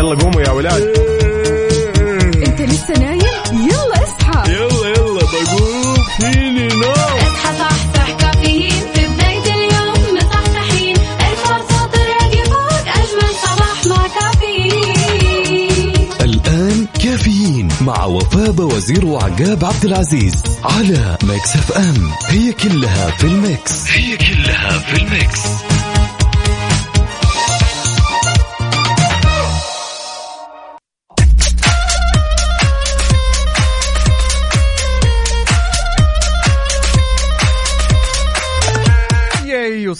يلا قوموا يا ولاد. انت لسه نايم؟ يلا اصحى. يلا يلا بقوم. فيني نو. اصحى صحصح كافيين. في بداية اليوم مصحصحين. الفرصة تراقي فوق أجمل صباح مع كافيين. الآن كافيين مع وفاء وزير وعقاب عبد العزيز على ميكس أف أم. هي كلها في الميكس. هي كلها في الميكس.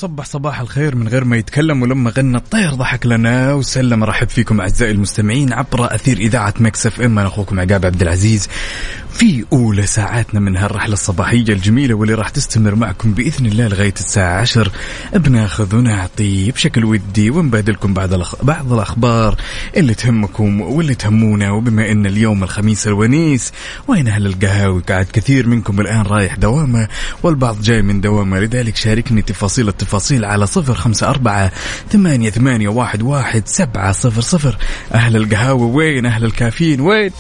وصبح صباح الخير من غير ما يتكلم ولما غنى الطير ضحك لنا وسلم. رحب فيكم أعزائي المستمعين عبر أثير إذاعة Mix FM. أنا أخوكم عقاب عبد العزيز. في أولى ساعاتنا من هالرحلة الصباحية الجميلة واللي راح تستمر معكم بإذن الله لغاية الساعة 10 بناخذ ونعطي بشكل ودي ونبادلكم بعض. بعض الأخبار اللي تهمكم واللي تهمونا. وبما إن اليوم الخميس الونيس وين أهل القهاوي؟ قاعد كثير منكم الآن رايح دوامه والبعض جاي من دوامة. لذلك شاركني تفاصيل التفاصيل على صفر خمسة أربعة ثمانية, ثمانية واحد, واحد سبعة صفر صفر أهل القهاوي وين أهل الكافيين وين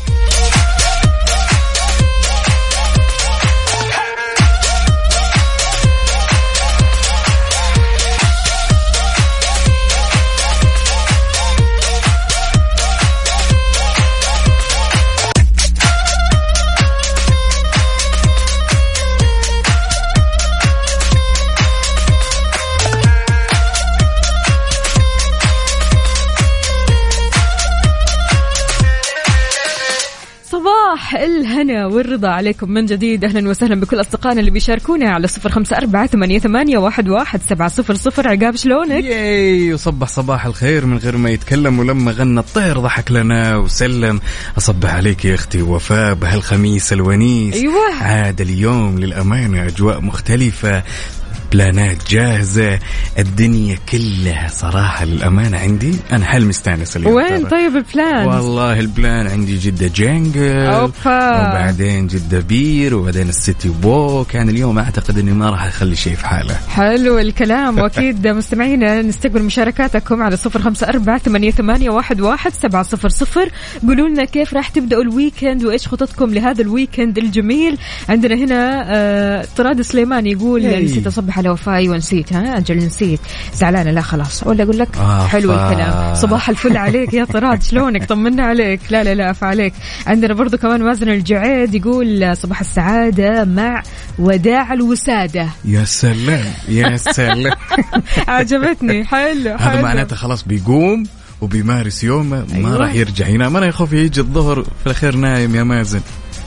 الهنا والرضا عليكم من جديد. أهلا وسهلا بكل أصدقائنا اللي بيشاركونا على صفر خمسة أربعة ثمانية, ثمانية واحد, واحد سبعة صفر صفر. عقاب شلونك؟ ياي وصبح صباح الخير من غير ما يتكلم ولما غنى الطير ضحك لنا وسلم. أصبح عليك يا أختي وفاء بهالخميس الونيس. أيوة. عاد اليوم للأمانة أجواء مختلفة. بلانات جاهزة. الدنيا كلها صراحة للأمانة عندي. أنا حال مستانس اليوم وين؟ ترى. طيب ال plan والله ال plan عندي جدة Jungle أوبا. وبعدين جدة Pier وبعدين ال City Walk. يعني اليوم أعتقد أني ما راح أخلي شيء في حاله. حلو الكلام. وأكيد مستمعينا نستقبل مشاركاتكم على صفر خمسة أربعة ثمانية, ثمانية واحد, واحد سبعة صفر صفر. قولوا لنا كيف راح تبدأوا ال weekend وإيش خططكم لهذا ال weekend الجميل. عندنا هنا آه طراد سليمان يقول ياي. نسيت أصبح على وفاء أيوه نسيت ها أجل نسيت زعلانة لا خلاص. ولا أقول لك آه، حلو. الكلام. صباح الفل عليك يا طراد شلونك؟ طمنا عليك. لا لا لا عليك. عندنا برضو كمان مازن الجعيد يقول صباح السعادة مع وداع الوسادة. يا سلام يا سلام. عجبتني. حلو هذا حلو. معناته خلاص بيقوم وبيمارس يومه ما أيوة. راح يرجع. ينام أنا يخاف يجي الظهر في الأخير نايم يا مازن.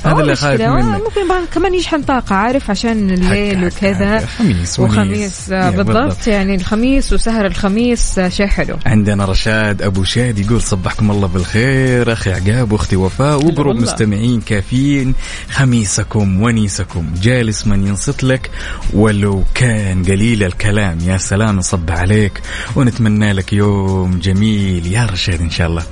هذا اللي خايف. منه ممكن كمان يشحن طاقة عارف عشان الليل وكذا. خميس. وخميس آه، يا بالضبط يعني الخميس وسهر الخميس آه، شيء حلو. عندنا رشاد أبو شاد يقول صبحكم الله بالخير أخي عقاب وأختي وفاء وقرب. مستمعين كافيين. خميسكم ونيسكم جالس من ينصت لك. ولو كان قليل الكلام يا سلام نصب عليك. ونتمنى لك يوم جميل. يا رشاد إن شاء الله.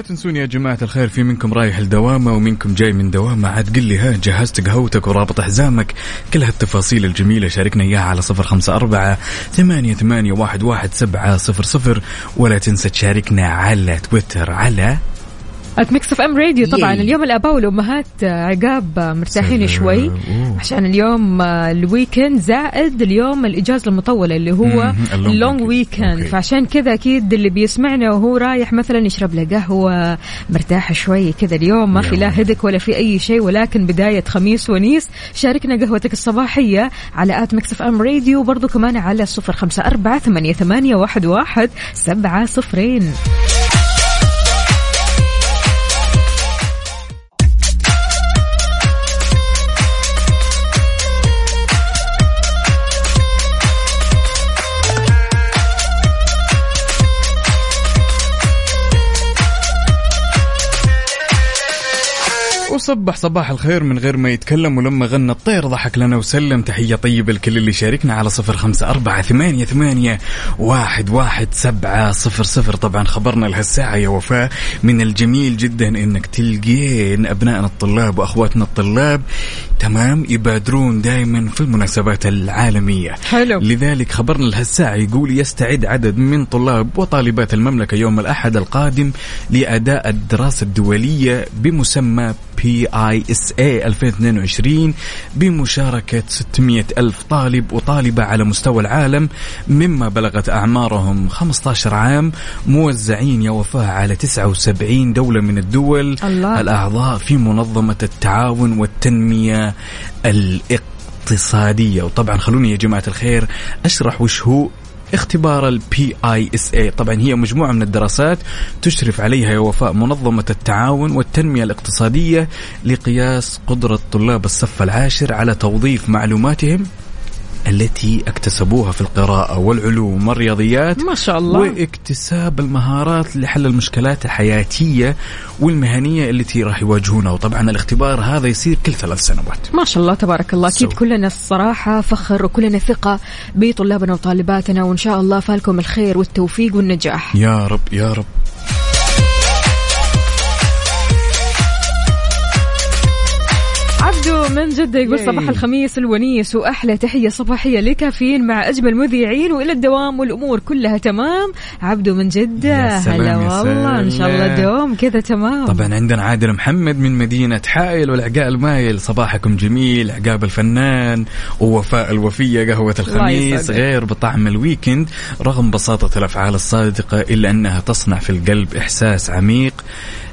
لا تنسون يا جماعة الخير في منكم رايح لدوامه ومنكم جاي من دوامه. عاد قل لي ها جهزت قهوتك ورابط حزامك. كل هالتفاصيل الجميلة شاركنا إياها على صفر خمسة أربعة ثمانية, ثمانية واحد, واحد سبعة صفر صفر. ولا تنسى تشاركنا على تويتر على Mix FM Radio طبعا ياي. اليوم الأباء والأمهات آه، عقاب آه، مرتاحين. شوي أوه. عشان اليوم آه، ال weekend زائد اليوم الإجازة المطولة اللي هو. ال long weekend. فعشان كذا أكيد اللي بيسمعنا وهو رايح مثلا يشرب له قهوة مرتاح شوي كذا اليوم ما في لا. headache ولا في أي شيء ولكن بداية خميس ونيس شاركنا قهوتك الصباحية على at Mix FM Radio وبرضه كمان على صفر خمسة أربعة ثمانية, ثمانية واحد, واحد سبعة صفرين صبح صباح الخير من غير ما يتكلم ولما غنى الطير ضحك لنا وسلم. تحية طيبة لكل اللي شاركنا على صفر خمسة أربعة ثمانية, ثمانية واحد, واحد سبعة صفر صفر. طبعا خبرنا لهالساعة يا وفاء من الجميل جدا إنك تلقين أبنائنا الطلاب وأخواتنا الطلاب. تمام؟ يبادرون دائما في المناسبات العالمية. حلو. لذلك خبرنا لهالساعة يقول يستعد عدد من طلاب وطالبات المملكة يوم الأحد القادم لأداء الدراسة الدولية بمسمى PISA 2022 بمشاركة 600 ألف طالب وطالبة على مستوى العالم مما بلغت أعمارهم 15 عام. موزعين يا وفاء على 79 دولة من الدول. الله. الأعضاء في منظمة التعاون والتنمية الإقتصادية. وطبعا خلوني يا جماعة الخير أشرح وش هو اختبار ال PISA طبعا هي مجموعة من الدراسات تشرف عليها يا وفاء منظمة التعاون والتنمية الاقتصادية لقياس قدرة طلاب الصف العاشر على توظيف معلوماتهم. التي اكتسبوها في القراءة والعلوم والرياضيات ما شاء الله. واكتساب المهارات لحل المشكلات الحياتية والمهنية التي راح يواجهونها وطبعا الاختبار هذا يصير كل ثلاث سنوات ما شاء الله تبارك الله أكيد so. كلنا الصراحة فخر وكلنا ثقة بطلابنا وطالباتنا وإن شاء الله فالكم الخير والتوفيق والنجاح يا رب يا رب عبدو من جدة يقول. صباح الخميس الونيس وأحلى تحية صباحية لكافيين مع أجمل مذيعين وإلى الدوام والأمور كلها تمام عبدو من جدة هلا والله إن شاء الله. دوم كذا تمام طبعا عندنا عادل محمد من مدينة حائل والعقاء المايل صباحكم جميل عقاب الفنان ووفاء الوفية قهوة الخميس. غير بطعم الويكند رغم بساطة الأفعال الصادقة إلا أنها تصنع في القلب إحساس عميق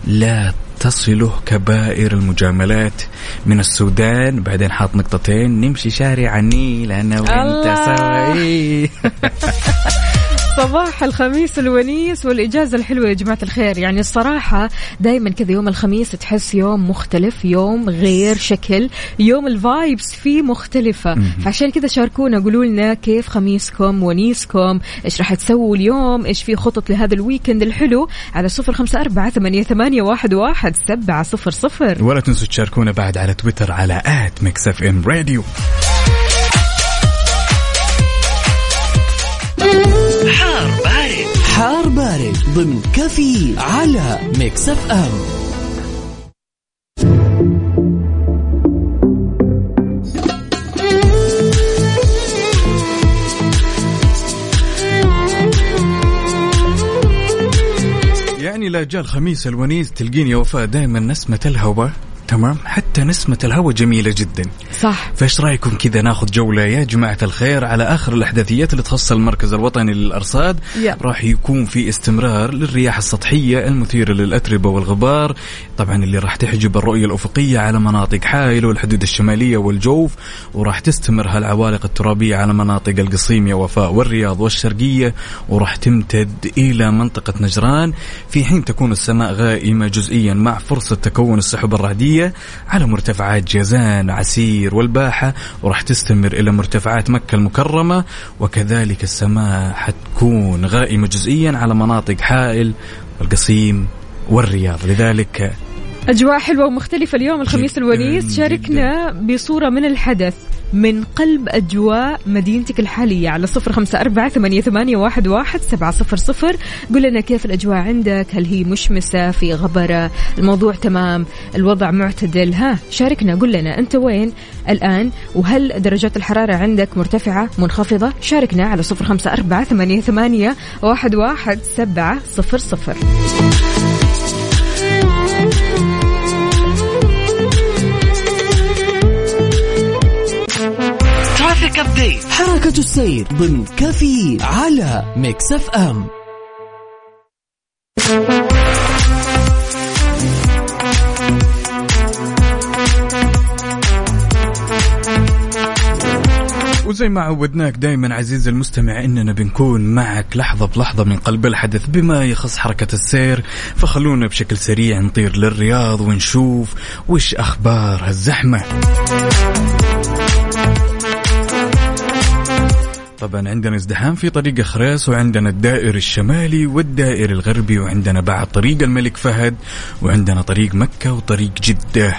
لا تصله كبائر المجاملات من السودان بعدين حاط نقطتين نمشي شارع النيل وأنت الله. سوا. صباح الخميس الونيس والإجازة الحلوة يا جماعة الخير. يعني الصراحة دايما كذا يوم الخميس تحس يوم مختلف يوم غير شكل يوم ال vibes فيه مختلفة. فعشان كذا شاركونا قولوا لنا كيف خميسكم ونيسكم إيش راح تسووا اليوم إيش في خطط لهذا ال weekend الحلو على صفر خمسة أربعة ثمانية, ثمانية واحد, واحد سبعة صفر صفر. ولا تنسوا تشاركونا بعد على تويتر على at Mix FM Radio حار بارد. حار بارد ضمن كافيين على Mix FM. يعني لا جاء الخميس الونيس تلقين يا وفاء دائما نسمة الهواء. تمام؟ حتى نسمة الهواء جميلة جدا. صح. فايش رأيكم كذا ناخذ جولة يا جماعة الخير على آخر الأحداثيات اللي تخص المركز الوطني للأرصاد؟ يلا. راح يكون في استمرار للرياح السطحية المثيرة للأتربة والغبار. طبعا اللي راح تحجب الرؤية الأفقية على مناطق حائل والحدود الشمالية والجوف وراح تستمر هالعوالق الترابية على مناطق القصيم يا وفاء والرياض والشرقية وراح تمتد إلى منطقة نجران. في حين تكون السماء غائمة جزئيا مع فرصة تكون السحب الرعدية على مرتفعات جازان عسير والباحة وراح تستمر إلى مرتفعات مكة المكرمة وكذلك السماء حتكون غائمة جزئيا على مناطق حائل والقصيم والرياض. لذلك أجواء حلوة ومختلفة اليوم الخميس الونيس. شاركنا بصورة من الحدث من قلب أجواء مدينتك الحالية على صفر خمسة أربعة ثمانية, ثمانية واحد, واحد سبعة صفر صفر. قل لنا كيف الأجواء عندك؟ هل هي مشمسة في غبرة؟ الموضوع تمام الوضع معتدل. ها شاركنا. قل لنا أنت وين الآن؟ وهل درجات الحرارة عندك مرتفعة منخفضة؟ شاركنا على صفر خمسة أربعة ثمانية, ثمانية واحد, واحد سبعة صفر صفر. traffic update حركة السير ضمن كافيين على Mix FM وزي ما عودناك دائما عزيزي المستمع إننا بنكون معك لحظة بلحظة من قلب الحدث بما يخص حركة السير. فخلونا بشكل سريع نطير للرياض ونشوف وش أخبار هالزحمه طبعا عندنا ازدحام في طريق خريص وعندنا الدائر الشمالي والدائر الغربي وعندنا بعد طريق الملك فهد وعندنا طريق مكة وطريق جدة.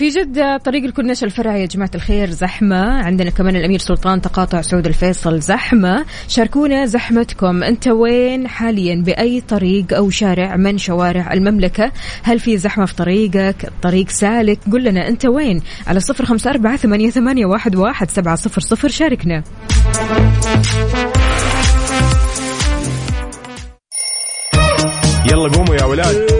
في جدة طريق الكورنيش الفرعي يا جماعة الخير زحمة. عندنا كمان الأمير سلطان تقاطع سعود الفيصل زحمة. شاركونا زحمتكم. أنت وين حاليا؟ بأي طريق أو شارع من شوارع المملكة؟ هل في زحمة في طريقك؟ الطريق سالك؟ قل لنا أنت وين؟ على صفر خمسة أربعة ثمانية, ثمانية واحد, واحد سبعة صفر صفر. شاركنا. يلا قوموا يا ولاد.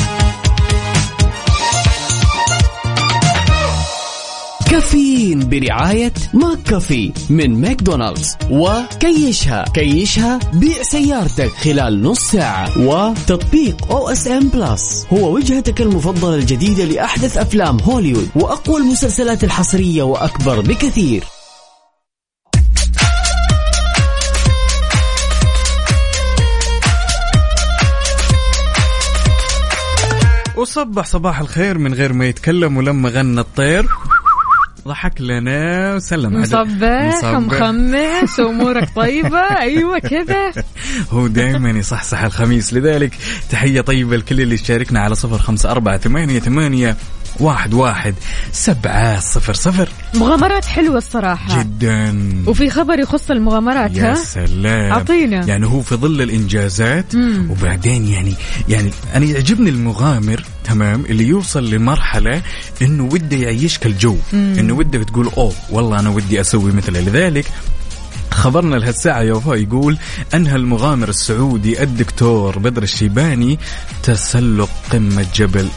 كافيين برعاية McCafé من ماكدونالدز. وكيشها. كيشها بيع سيارتك خلال نص ساعة. وتطبيق OSN Plus هو وجهتك المفضلة الجديدة لأحدث أفلام هوليوود. وأقوى المسلسلات الحصرية وأكثر بكثير. وصبح صباح الخير من غير ما يتكلم ولما غنى الطير. ضحك لنا وسلم مصبح ومخمس وامورك طيبة؟ أيوه كذا. هو دائما يصحصح الخميس. لذلك تحية طيبة لكل اللي يشاركنا على صفر خمسة أربعة ثمانية ثمانية واحد واحد سبعة صفر صفر. مغامرات حلوة الصراحة. جدا. وفي خبر يخص المغامرات يا ها؟ سلام. أعطينا. يعني هو في ظل الإنجازات مم. وبعدين يعني يعني أنا يعجبني المغامر تمام اللي يوصل لمرحلة إنه وده يعيشك الجو. إنه وده تقول أوه والله أنا ودي أسوي مثله لذلك. خبرنا لهالساعة يا وفاء يقول أنهى المغامر السعودي الدكتور بدر الشيباني تسلق قمة جبل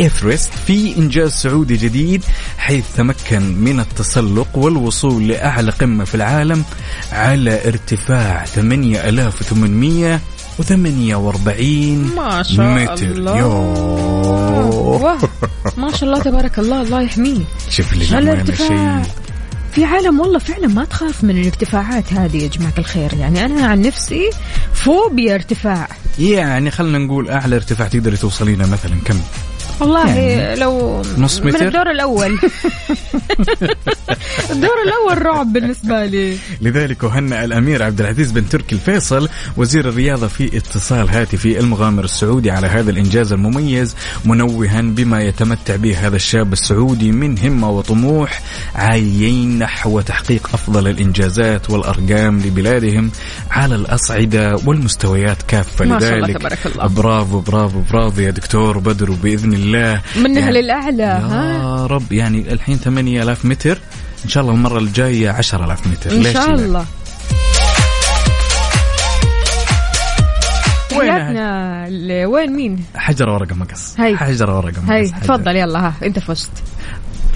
إيفرست في إنجاز سعودي جديد حيث تمكن من التسلق والوصول لأعلى قمة في العالم على ارتفاع 8848 ما شاء متر. الله. يوه. ما شاء الله تبارك الله. الله يحميه شوف لي على للأمانة ارتفاع. شيء في عالم والله فعلا ما تخاف من الارتفاعات هذه يا جماعة الخير. يعني أنا عن نفسي فوبيا ارتفاع. يعني خلينا نقول أعلى ارتفاع تقدري توصلينه مثلا كم؟ والله يعني لو نص من متر؟ الدور الأول الدور الأول رعب بالنسبة لي لذلك هنأ الأمير عبد العزيز بن تركي الفيصل وزير الرياضة في اتصال هاتفي المغامر السعودي على هذا الإنجاز المميز منوها بما يتمتع به هذا الشاب السعودي من همة وطموح عايين نحو تحقيق أفضل الإنجازات والأرقام لبلادهم على الأصعدة والمستويات كافة ما شاء الله لذلك تبارك الله. برافو برافو برافو يا دكتور بدر وبإذن الله منها يعني للأعلى ها يا رب يعني الحين 8000 متر إن شاء الله المرة الجاية 10000 متر ليش شاء؟ الله وين تحياتنا وين مين؟ حجر ورقة مقص هي. حجر ورقة مقص هاي. تفضل يلا ها أنت فزت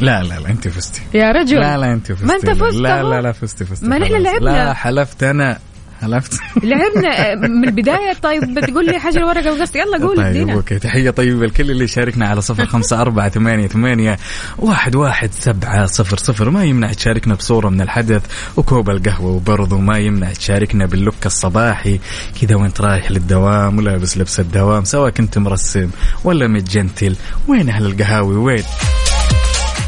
لا لا لا أنت فزتي يا رجل لا لا أنت فزتي ما أنت فزت لا. لا لا فزتي فزتي ما نحن. لعبنا. لا حلفت أنا حلفت لعبنا من البداية طيب بتقول لي حجر ورقة مقص يلا قول طيب okay. تحية طيبة لكل اللي شاركنا على صفر خمسة أربعة ثمانية ثمانية واحد واحد سبعة صفر صفر. ما يمنع تشاركنا بصورة من الحدث وكوب القهوة وبرضو. ما يمنع تشاركنا بال look الصباحي. كذا وانت رايح للدوام ولابس لبس الدوام سواء كنت مرسم ولا متجنتل. وين أهل القهاوي؟ وين؟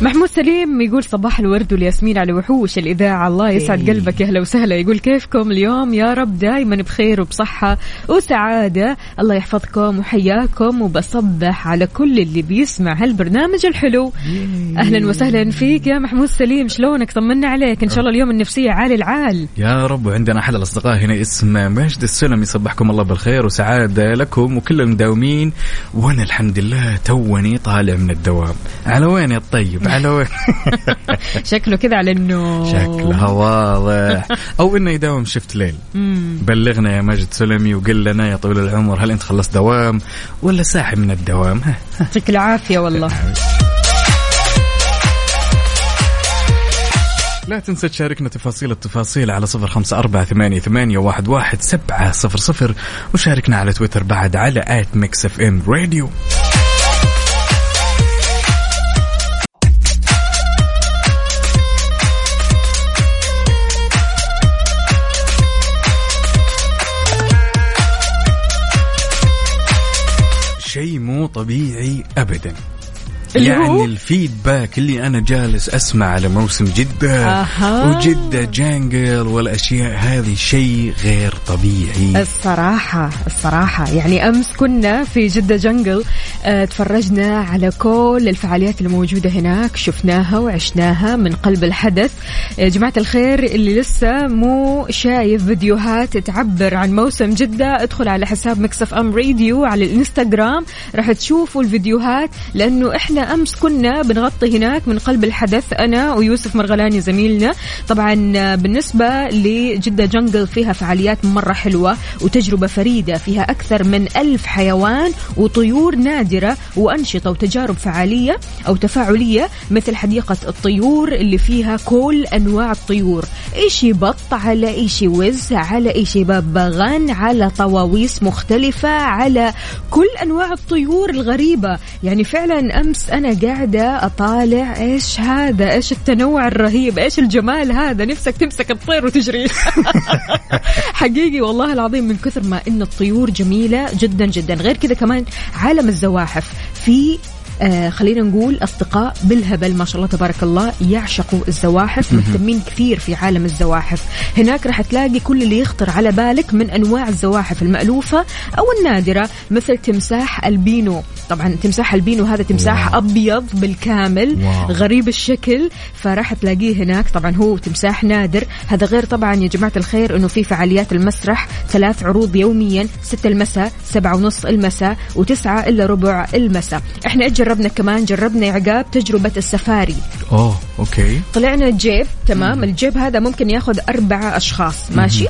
محمود سليم يقول صباح الورد والياسمين على وحوش الإذاعة. الله يسعد قلبك يا وسهلا. يقول كيفكم اليوم؟ يا رب دايما بخير وبصحة وسعادة. الله يحفظكم وحياكم وبصبح على كل اللي بيسمع هالبرنامج الحلو. أهلا وسهلا فيك يا محمود سليم. شلونك؟ طمنا عليك. إن شاء الله اليوم النفسية عالي العال. يا رب. وعندنا أحد الأصدقاء هنا اسمه مجد السلم. يصبحكم الله بالخير وسعادة لكم وكل المداومين. وأنا الحمد لله توني طالع من الدوام. على وين يا الطيب على وين شكله كذا على إنه شكلها واضح. أو إنه يداوم شفت ليل. بلغنا يا مجد سلمي وقل لنا يا طويل العمر هل أنت خلصت دوام ولا ساحب من الدوام؟ ها يعطيك العافية والله. لا تنسى تشاركنا تفاصيل التفاصيل على صفر خمسة أربعة ثمانية, ثمانية واحد, واحد سبعة صفر صفر وشاركنا على تويتر بعد على at Mix FM Radio طبيعي ابدا. اللي يعني هو؟ ال feedback اللي أنا جالس أسمع على موسم جدة أها. وجدة جنجل والأشياء هذه شيء غير طبيعي. الصراحة الصراحة. يعني أمس كنا في جدة جنجل آه، تفرجنا على كل الفعاليات الموجودة هناك. شفناها وعشناها من قلب الحدث. يا جماعة الخير اللي لسه مو شايف فيديوهات تعبر عن موسم جدة ادخل على حساب Mix FM Radio على الانستغرام. راح تشوفوا الفيديوهات لأنه أمس كنا بنغطي هناك من قلب الحدث أنا ويوسف مرغلاني زميلنا. طبعا بالنسبة لجدة جنجل فيها فعاليات مرة حلوة وتجربة فريدة فيها أكثر من ألف حيوان وطيور نادرة وأنشطة وتجارب فعالية أو تفاعلية مثل حديقة الطيور اللي فيها كل أنواع الطيور. إيشي بط على إيشي وز على إيشي ببغان على طواويس مختلفة على كل أنواع الطيور الغريبة. يعني فعلا أمس أنا قاعدة أطالع إيش هذا؟ إيش التنوع الرهيب؟ إيش الجمال هذا؟ نفسك تمسك الطير وتجري. حقيقي والله العظيم من كثر ما إن الطيور جميلة جدا جدا. غير كذا كمان عالم الزواحف. في آه خلينا نقول أصدقاء بالهبل ما شاء الله تبارك الله يعشقوا الزواحف مهتمين كثير في عالم الزواحف. هناك راح تلاقي كل اللي يخطر على بالك من أنواع الزواحف المألوفة أو النادرة مثل تمساح ألبينو. طبعا تمساح ألبينو هذا تمساح wow. أبيض بالكامل wow. غريب الشكل فراح تلاقيه هناك. طبعا هو تمساح نادر. هذا غير طبعا يا جماعة الخير إنه في فعاليات المسرح ثلاث عروض يوميا ستة المساء سبعة ونص المساء وتسعة إلا ربع المساء. إحنا إيش جربنا كمان جربنا يا عقاب تجربة السفاري. أوه okay. طلعنا الجيب تمام؟ الجيب هذا ممكن ياخذ أربعة أشخاص ماشي؟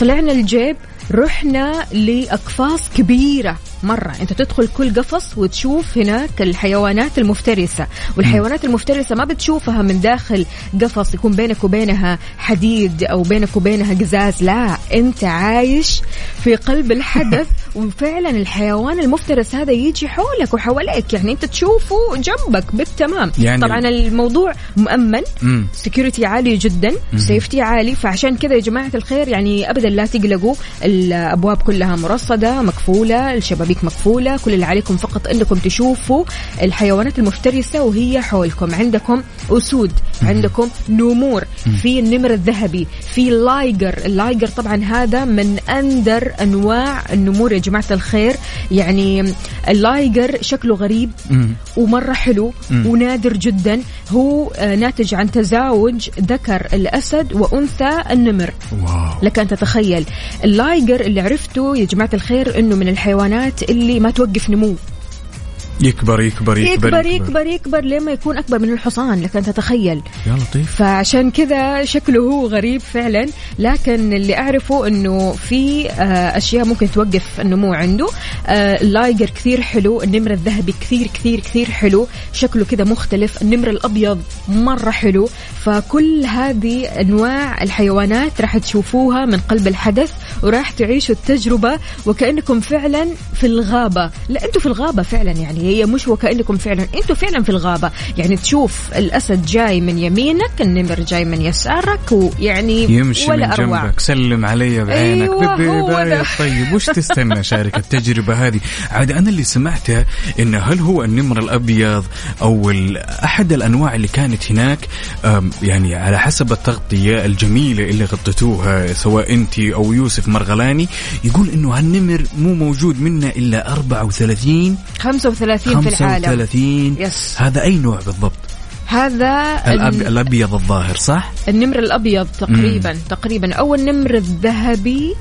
طلعنا الجيب رحنا لأقفاص كبيرة. مرة. أنت تدخل كل قفص وتشوف هناك الحيوانات المفترسة. والحيوانات المفترسة ما بتشوفها من داخل قفص يكون بينك وبينها حديد أو بينك وبينها قزاز. لا أنت عايش في قلب الحدث وفعلا الحيوان المفترس هذا يجي حولك وحواليك. يعني أنت تشوفه جنبك بالتمام. يعني- طبعا الموضوع مؤمن security عالي جدا. safety عالي. فعشان كذا يا جماعة الخير يعني ابدا لا تقلقوا. الأبواب كلها مرصدة مقفولة. الشبابيك مقفولة كل اللي عليكم فقط إنكم تشوفوا الحيوانات المفترسة وهي حولكم. عندكم أسود عندكم نمور في النمر الذهبي في ال liger. ال liger طبعا هذا من أندر أنواع النمور يا جماعة الخير. يعني ال liger شكله غريب ومرة حلو ونادر جدا. هو آه، ناتج عن تزاوج ذكر الأسد وأنثى النمر. واو. لك أن تتخيل. اللايجر اللي عرفته يا جماعة الخير إنه من الحيوانات اللي ما توقف نمو. يكبر يكبر يكبر يكبر يكبر. يكبر لما يكون أكبر من الحصان لك أن تتخيل. يا لطيف. فعشان كذا شكله هو غريب فعلا لكن اللي أعرفه إنه في آه، أشياء ممكن توقف النمو عنده. آه، اللايجر كثير حلو النمر الذهبي كثير كثير كثير حلو. شكله كذا مختلف النمر الأبيض مرة حلو. فكل هذه أنواع الحيوانات راح تشوفوها من قلب الحدث وراح تعيشوا التجربة وكأنكم فعلا في الغابة. لا أنتم في الغابة فعلا يعني هي مش وكأنكم فعلا أنتم فعلا في الغابة. يعني تشوف الأسد جاي من يمينك النمر جاي من يسارك ويعني يمشي ولا من أروع. جنبك سلم علي بعينك. أيوة، ده. طيب وش تستنى شارك التجربة هذه؟ عاد أنا اللي سمعته إن هل هو النمر الأبيض أو أحد الأنواع اللي كانت هناك أم، يعني على حسب التغطية الجميلة اللي غطيتوها سواء أنت أو يوسف مرغلاني يقول إنه هالنمر مو موجود منه إلا 34 35 في العالم. 35 يس. هذا أي نوع بالضبط؟ هذا الأب... الأبيض الظاهر صح؟ النمر الأبيض تقريبا تقريبا. أو النمر الذهبي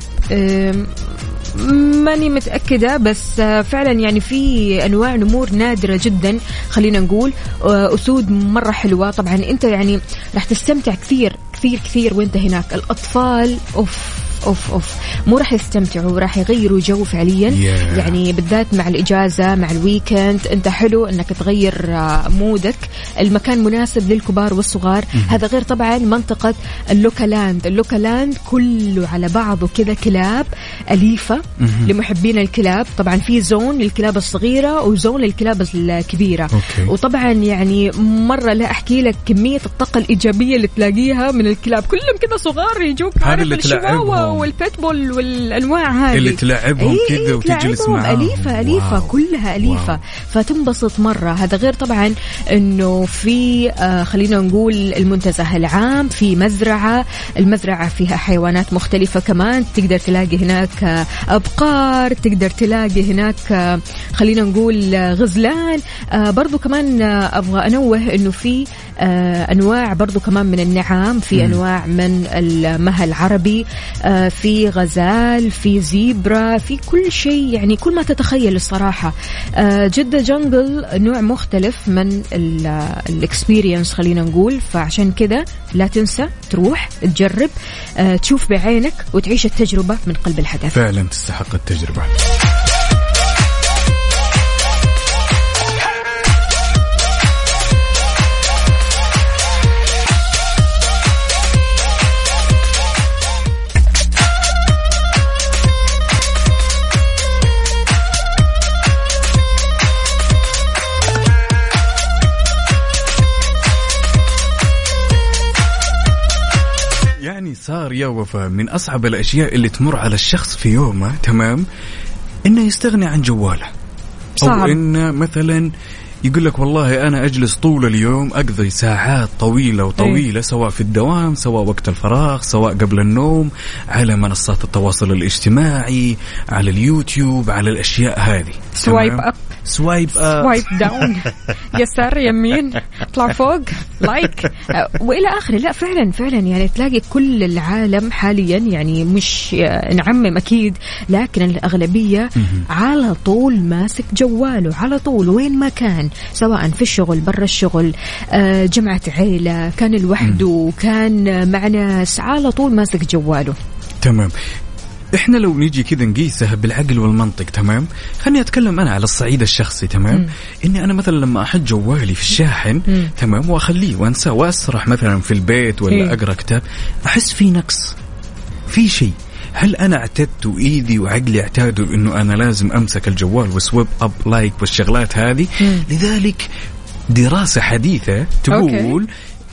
ماني متأكدة بس آه، فعلا يعني في أنواع نمور نادرة جدا خلينا نقول آه، أسود مرة حلوة. طبعا أنت يعني راح تستمتع كثير كثير كثير وأنت هناك. الأطفال أوف. أوف أوف. مو راح يستمتعوا راح يغيروا جو فعليا. Yeah. يعني بالذات مع الإجازة مع ال weekend أنت حلو إنك تغير آه، mood ك. المكان مناسب للكبار والصغار. هذا غير طبعا منطقة اللوكالاند. اللوكالاند كله على بعضه كذا كلاب أليفة لمحبين الكلاب. طبعا في zone للكلاب الصغيرة و zone للكلاب الكبيرة. okay. وطبعا يعني مرة لا أحكي لك كمية الطاقة الإيجابية اللي تلاقيها من الكلاب. كلهم كذا صغار يجوك عارف تلعبهم. والبيتبول والأنواع هذه. اللي تلعبهم إيه كذا وتجلس معاهم. أليفة أليفة wow. كلها أليفة. wow. فتنبسط مرة. هذا غير طبعا إنه في آه خلينا نقول المنتزه العام في مزرعة. المزرعة فيها حيوانات مختلفة كمان. تقدر تلاقي هناك آه، أبقار. تقدر تلاقي هناك آه، خلينا نقول آه، غزلان. آه برضو كمان آه أبغى أنوه إنه في آه أنواع برضو كمان من النعام. في أنواع من المها العربي. آه في غزال في زيبرا في كل شيء يعني كل ما تتخيل الصراحة. آه جدة جنجل نوع مختلف من الاكسبيرينس خلينا نقول. فعشان كذا لا تنسى تروح تجرب آه تشوف بعينك وتعيش التجربة من قلب الحدث. فعلا تستحق التجربة. صار يا وفاء من أصعب الأشياء اللي تمر على الشخص في يومه تمام إنه يستغني عن جواله أو صعب. إنه مثلا يقول لك والله أنا أجلس طول اليوم أقضي ساعات طويلة وطويلة إيه. سواء في الدوام سواء وقت الفراغ سواء قبل النوم على منصات التواصل الاجتماعي على اليوتيوب على الأشياء هذه swipe؟ up swipe up swipe down يسار يمين. اطلع فوق لايك وإلى آخره. لا فعلا فعلا. يعني تلاقي كل العالم حاليا يعني مش نعمم أكيد لكن الأغلبية على طول ماسك جواله. على طول وين ما كان. سواء في الشغل برا الشغل آه، جمعة عيلة كان لوحده كان مع ناس على طول ماسك جواله. تمام. إحنا لو نيجي كذا نقيسها بالعقل والمنطق تمام خليني أتكلم أنا على الصعيد الشخصي تمام مم. إني أنا مثلا لما أحط جوالي في الشاحن مم. تمام وأخليه وأنساه وأسرح مثلا في البيت ولا إيه. أقرأ كتاب أحس في نقص في شيء هل أنا اعتدت وإيدي وعقلي اعتادوا إنه أنا لازم أمسك الجوال وسويب أب لايك والشغلات هذه مم. لذلك دراسة حديثة تقول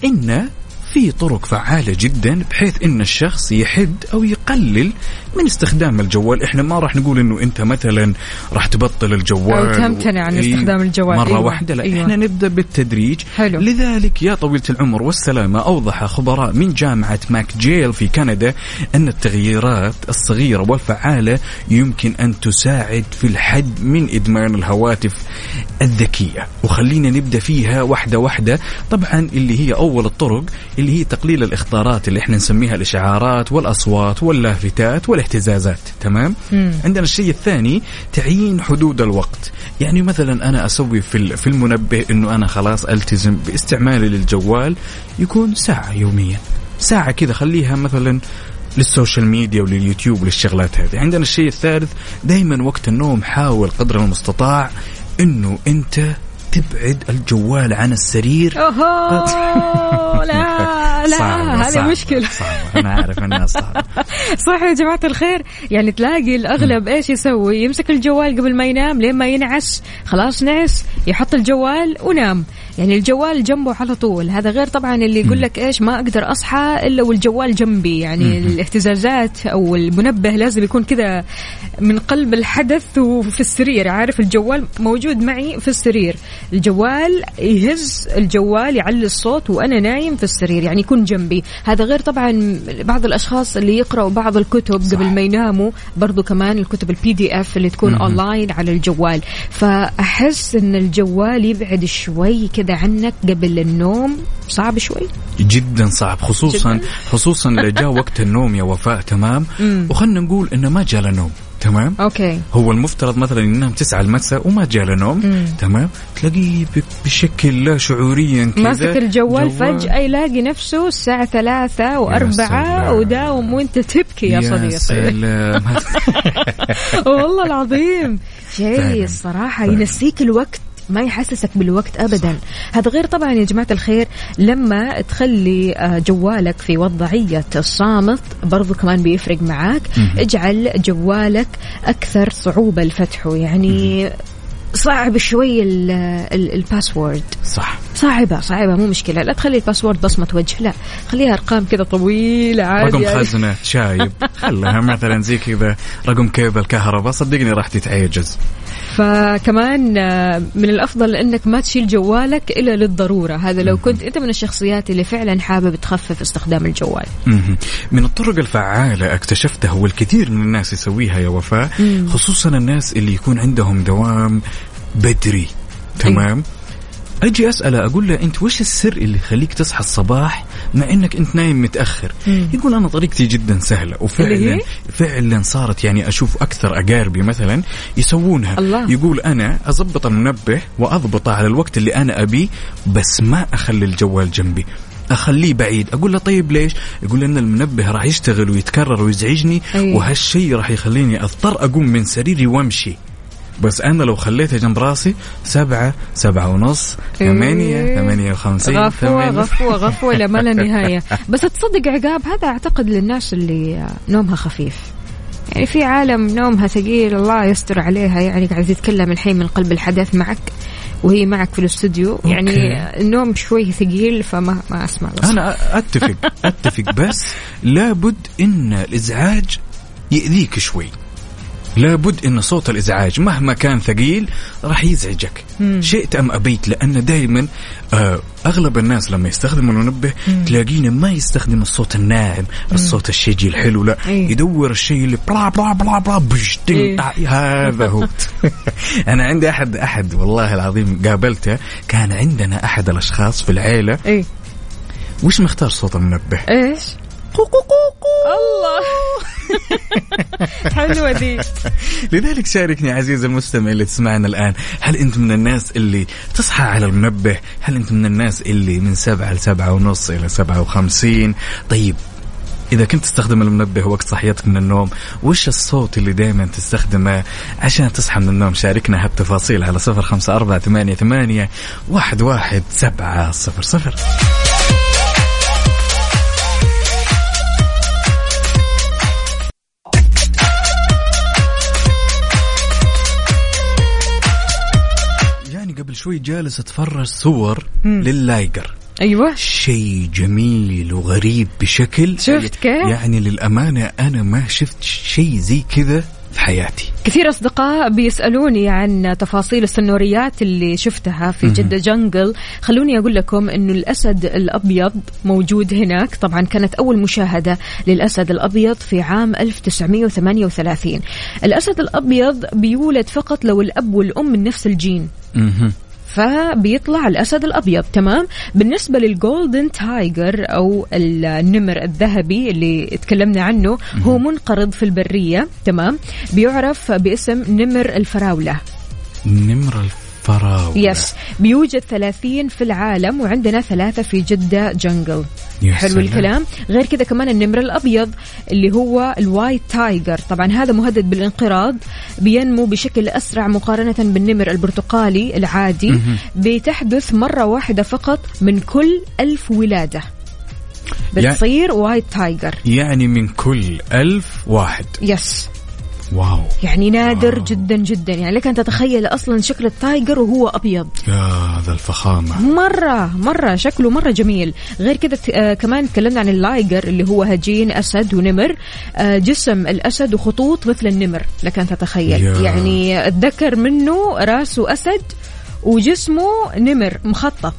إن في طرق فعالة جدا بحيث إن الشخص يحد أو يقلل من استخدام الجوال، إحنا ما راح نقول إنه أنت مثلا راح تبطل الجوال أو تمتنع عن استخدام الجوال. مرة أيوة، واحدة لا أيوة. إحنا نبدأ بالتدريج حلو. لذلك يا طويلة العمر والسلامة أوضح خبراء من جامعة ماك جيل في كندا أن التغييرات الصغيرة والفعالة يمكن أن تساعد في الحد من إدمان الهواتف الذكية وخلينا نبدأ فيها واحدة واحدة طبعا اللي هي أول الطرق اللي هي تقليل الإخطارات اللي إحنا نسميها الإشعارات والأصوات واللافتات والاهتزازات تمام؟ مم. عندنا الشيء الثاني تعيين حدود الوقت. يعني مثلا أنا أسوي في في المنبه إنه أنا خلاص ألتزم باستعمالي للجوال يكون ساعة يوميا. ساعة كذا خليها مثلا للسوشيال ميديا ولليوتيوب وللشغلات هذه. عندنا الشيء الثالث دائما وقت النوم حاول قدر المستطاع إنه أنت تبعد الجوال عن السرير. أوهو لا لا صعبة، هذه صعبة، مشكلة. صعبة. أنا عارف أنها صعبة. صح يا جماعة الخير. يعني تلاقي الأغلب إيش يسوي؟ يمسك الجوال قبل ما ينام لين ما ينعس. خلاص نعس يحط الجوال ونام. يعني الجوال جنبه على طول. هذا غير طبعا اللي يقول لك إيش ما أقدر أصحى إلا والجوال جنبي. يعني الاهتزازات أو المنبه لازم يكون كذا من قلب الحدث وفي السرير. عارف الجوال موجود معي في السرير. الجوال يهز الجوال يعلي الصوت وأنا نايم في السرير يعني يكون جنبي هذا غير طبعا بعض الأشخاص اللي يقرأوا بعض الكتب صح. قبل ما يناموا برضو كمان الكتب ال PDF اللي تكون اونلاين على الجوال فأحس إن الجوال يبعد شوي كذا عنك قبل النوم صعب شوي جدا صعب خصوصا جداً. خصوصا إذا جاء وقت النوم يا وفاء تمام. وخلنا نقول إنه ما جاء نوم تمام؟ أوكي. هو المفترض مثلا ينام 9 المساء وما جاء له نوم مم. تمام؟ تلاقيه بشكل لا شعوريا كذا ماسك الجوال فجأة يلاقي نفسه الساعة ثلاثة وأربعة. وداوم وأنت تبكي يا, صديقي. سلام. والله العظيم. شيء فعلاً. ينسيك الوقت. ما يحسسك بالوقت ابدا. هذا غير طبعا يا جماعة الخير لما تخلي آه، جوالك في وضعية الصامت برضو كمان بيفرق معاك. اجعل جوالك أكثر صعوبة لفتحه يعني صعب شوي ال- ال password. صح. صعبة صعبة مو مشكلة. لا تخلي ال password بصمة وجه لا. خليها أرقام كذا طويلة عادي رقم يعني. خزنة شايب. خلها مثلا زي كذا رقم كيبل كهرباء. صدقني راح تتعجز. فكمان آه، من الأفضل إنك ما تشيل جوالك إلا للضرورة. هذا لو كنت أنت من الشخصيات اللي فعلا حابب تخفف استخدام الجوال. من الطرق الفعالة اكتشفتها والكثير من الناس يسويها يا وفاء خصوصا الناس اللي يكون عندهم دوام بدري. تمام؟ أجي اساله أقول له أنت وش السر اللي يخليك تصحى الصباح مع إنك أنت نايم متأخر؟ يقول أنا طريقتي جدا سهلة. وفعلا؟ فعلا صارت يعني أشوف أكثر أقاربي مثلا يسوونها. الله. يقول أنا أضبط المنبه وأضبطه على الوقت اللي أنا أبيه بس ما أخلي الجوال جنبي. أخليه بعيد. أقول له طيب ليش؟ يقول لأن المنبه راح يشتغل ويتكرر ويزعجني أيوة. وهالشيء راح يخليني أضطر أقوم من سريري وأمشي. بس أنا لو خليته جنب راسي سبعة سبعة ونص ثمانية. ثمانية وخمسين غفوة. غفوة غفوة لما لا نهاية. بس تصدق عقاب هذا أعتقد للناس اللي نومها خفيف. يعني في عالم نومها ثقيل الله يستر عليها. يعني قاعد تتكلم الحين من قلب الحدث معك وهي معك في الاستوديو. يعني النوم شوي ثقيل فما ما أسمع. بس. أنا أتفق أتفق. بس لابد إن الإزعاج يأذيك شوي. لابد إن صوت الإزعاج مهما كان ثقيل راح يزعجك. شئت أم أبيت؟ لأن دائما آه أغلب الناس لما يستخدموا المنبه تلاقينا ما يستخدم الصوت الناعم الصوت الشجي الحلو لا إيه. يدور الشيء اللي بلا بلا بلا بلا. إيه. آه، هذا هو. أنا عندي أحد أحد والله العظيم قابلته. كان عندنا أحد الأشخاص في العيلة. إيه. وش مختار صوت المنبه؟ إيش؟ الله. حلوة دي لذلك شاركني عزيزي المستمع اللي تسمعنا الآن. هل أنت من الناس اللي تصحى على المنبه؟ هل أنت من الناس اللي من سبعة لسبعة ونص إلى سبعة وخمسين؟ طيب إذا كنت تستخدم المنبه وقت صحيتك من النوم وش الصوت اللي دائما تستخدمه عشان تصحى من النوم؟ شاركنا هالتفاصيل على صفر خمسة أربعة ثمانية, ثمانية واحد, واحد سبعة صفر صفر. شوي جالس أتفرج صور لللايقر أيوه. شيء جميل وغريب بشكل شفت كيف؟ يعني للأمانة أنا ما شفت شيء زي كذا في حياتي. كثير أصدقاء بيسألوني عن تفاصيل السنوريات اللي شفتها في جدة جنجل. خلوني أقول لكم أنه الأسد الأبيض موجود هناك. طبعا كانت أول مشاهدة للأسد الأبيض في عام 1938 الأسد الأبيض بيولد فقط لو الأب والأم من نفس الجين. فبيطلع الأسد الأبيض تمام؟ بالنسبة لل golden tiger أو النمر الذهبي اللي تكلمنا عنه هو منقرض في البرية تمام؟ بيعرف باسم نمر الفراولة. نمر الفراولة yes بيوجد 30 في العالم وعندنا ثلاثة في جدة جنجل حلو سلام. الكلام. غير كذا كمان النمر الأبيض اللي هو ال white tiger طبعا هذا مهدد بالانقراض بينمو بشكل أسرع مقارنة بالنمر البرتقالي العادي بتحدث مرة واحدة فقط من كل ألف ولادة. بتصير white tiger يعني من كل ألف واحد. yes wow. يعني نادر wow. جدا جدا. يعني لك أن تتخيل أصلا شكل ال tiger وهو أبيض. يا هذا الفخامة. مرة مرة شكله مرة جميل. غير كذا آه كمان تكلمنا عن ال liger اللي هو هجين أسد ونمر. آه جسم الأسد وخطوط مثل النمر لك أن تتخيل. يا. يعني الذكر منه راسه أسد وجسمه نمر مخطط.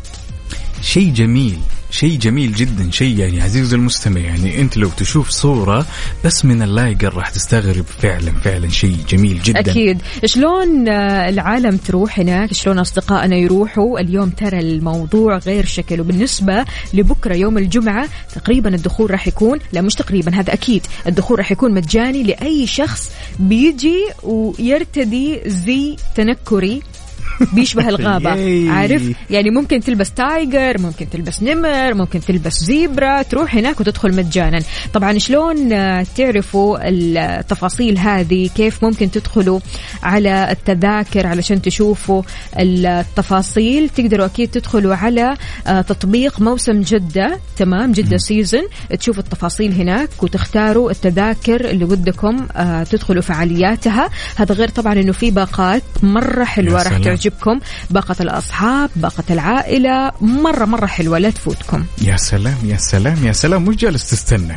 شيء جميل. شيء جميل جدا شيء يعني عزيزي المستمع. يعني أنت لو تشوف صورة بس من اللايقر راح تستغرب. فعلا فعلا شيء جميل جدا. أكيد. شلون العالم تروح هناك؟ شلون أصدقائنا يروحوا؟ اليوم ترى الموضوع غير شكل. وبالنسبة لبكرة يوم الجمعة تقريبا الدخول راح يكون لا مش تقريبا هذا أكيد. الدخول راح يكون مجاني لأي شخص بيجي ويرتدي زي تنكري. بيشبه الغابة ياي. عارف؟ يعني ممكن تلبس تايجر ممكن تلبس نمر ممكن تلبس زيبرا تروح هناك وتدخل مجانا. طبعا شلون آه، تعرفوا التفاصيل هذه؟ كيف ممكن تدخلوا على التذاكر علشان تشوفوا التفاصيل؟ تقدروا أكيد تدخلوا على آه، تطبيق موسم جدة تمام؟ جدة سيزن تشوفوا التفاصيل هناك وتختاروا التذاكر اللي ودكم آه، تدخلوا فعالياتها. هذا غير طبعا إنه في باقات مرة حلوة يا راح. تعجبكم. تعجبكم. باقة الأصحاب باقة العائلة مرة مرة حلوة. لا تفوتكم. يا سلام يا سلام يا سلام. وش جالس تستنى؟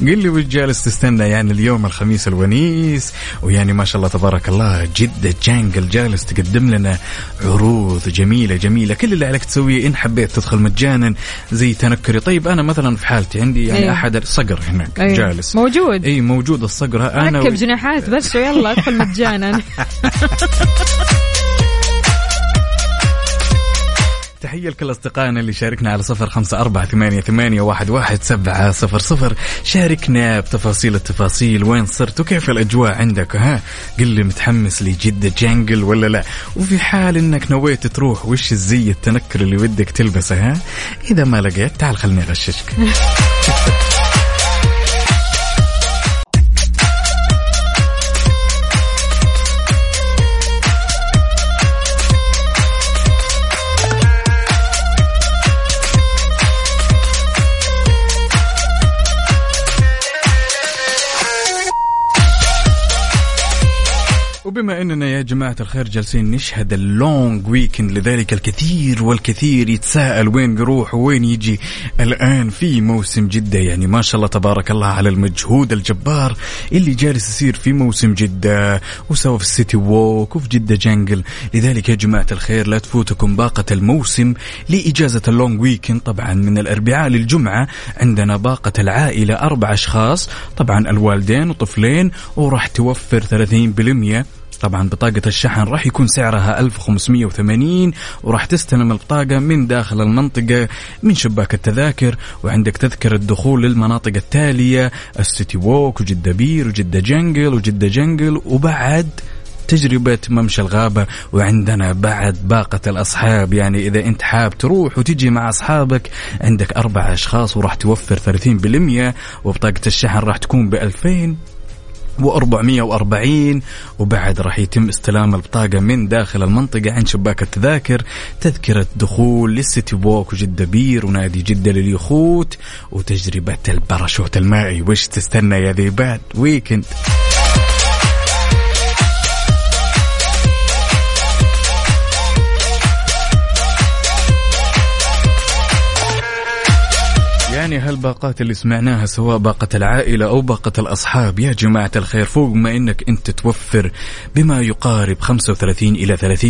قل لي وش جالس تستنى يعني اليوم الخميس الونيس؟ ويعني ما شاء الله تبارك الله جدة جانجل جالس تقدم لنا عروض جميلة جميلة. كل اللي عليك تسويه إن حبيت تدخل مجانا زي تنكري. طيب أنا مثلا في حالتي عندي يعني أيوه. أحد الصقر هناك أيوه. جالس. موجود. اي موجود الصقر. أنا ركب جناحات بس ويلا ادخل مجانا. تحية لكل أصدقائنا اللي شاركنا على صفر خمسة أربعة ثمانية, ثمانية واحد, واحد سبعة صفر صفر. شاركنا بتفاصيل التفاصيل. وين صرت وكيف الأجواء عندك؟ ها قل لي متحمس لجدة جانجل ولا لا؟ وفي حال إنك نويت تروح وش الزي التنكر اللي ودك تلبسه؟ ها إذا ما لقيت تعال خلني أغششك. وبما أننا يا جماعة الخير جالسين نشهد ال long weekend لذلك الكثير والكثير يتساءل وين يروح وين يجي. الآن في موسم جدة يعني ما شاء الله تبارك الله على المجهود الجبار اللي جالس يصير في موسم جدة وسوا في ال City Walk وفي جدة جنجل لذلك يا جماعة الخير لا تفوتكم باقة الموسم لإجازة ال long weekend طبعا من الأربعاء للجمعة عندنا باقة العائلة أربع أشخاص طبعا الوالدين وطفلين وراح توفر 30% طبعا بطاقة الشحن راح يكون سعرها 1580 وراح تستلم البطاقة من داخل المنطقة من شباك التذاكر وعندك تذكرة دخول للمناطق التالية السيتي ووك وجدة بير وجدة جنجل وجدة جنجل وبعد تجربة ممشى الغابة. وعندنا بعد باقة الأصحاب يعني إذا أنت حاب تروح وتجي مع أصحابك عندك أربع أشخاص وراح توفر 30% وبطاقة الشحن راح تكون ب 2000 و440 وبعد راح يتم استلام البطاقة من داخل المنطقة عند شباك التذاكر. تذكرة دخول لل City Walk وجدة Pier ونادي جدة لليخوت وتجربة الباراشوت المائي. وش تستنى يا ذيبات weekend يعني هالباقات اللي سمعناها سواء باقة العائلة أو باقة الأصحاب؟ يا جماعة الخير فوق ما إنك أنت توفر بما يقارب 35 إلى 30%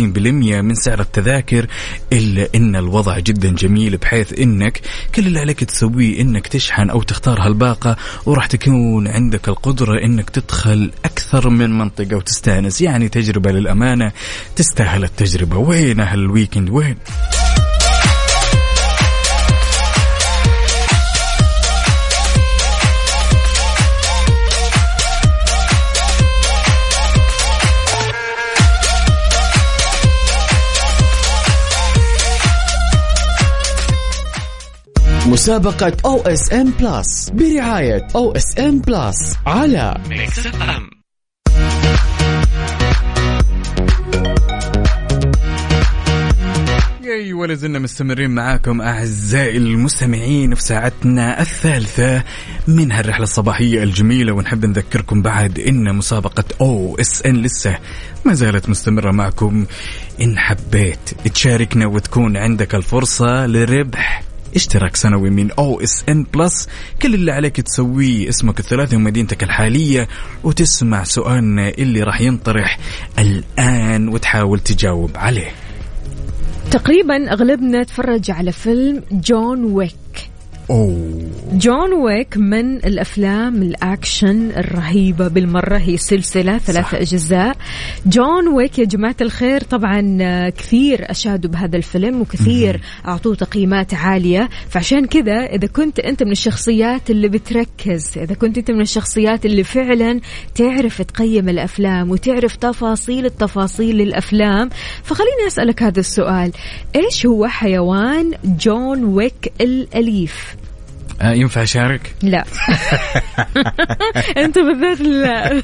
من سعر التذاكر إلا إن الوضع جدا جميل بحيث إنك كل اللي عليك تسويه إنك تشحن أو تختار هالباقة وراح تكون عندك القدرة إنك تدخل أكثر من منطقة وتستأنس. يعني تجربة للأمانة تستاهل التجربة. وين هالويكند وين؟ مسابقة أو اس ام بلس برعاية أو اس ام بلس على Mix FM اي ولا زلنا مستمرين معاكم أعزائي المستمعين في ساعتنا الثالثة من هالرحلة الصباحية الجميلة ونحب نذكركم بعد إن مسابقة OSN لسه ما زالت مستمرة معكم. إن حبيت تشاركنا وتكون عندك الفرصة لربح اشتراك سنوي من OSN Plus كل اللي عليك تسويه اسمك الثلاثي ومدينتك الحالية وتسمع سؤالنا اللي راح ينطرح الآن وتحاول تجاوب عليه. تقريبا أغلبنا تفرج على فيلم John Wick أوه. John Wick من الأفلام الأكشن الرهيبة بالمرة هي سلسلة ثلاثة أجزاء. John Wick يا جماعة الخير طبعا آه، كثير أشادوا بهذا الفيلم وكثير أعطوه تقييمات عالية. فعشان كذا إذا كنت أنت من الشخصيات اللي بتركز إذا كنت أنت من الشخصيات اللي فعلا تعرف تقيم الأفلام وتعرف تفاصيل التفاصيل للأفلام فخليني أسألك هذا السؤال. إيش هو حيوان جون ويك الأليف؟ آه ينفع أشارك؟ لا. أنت بالذات لا.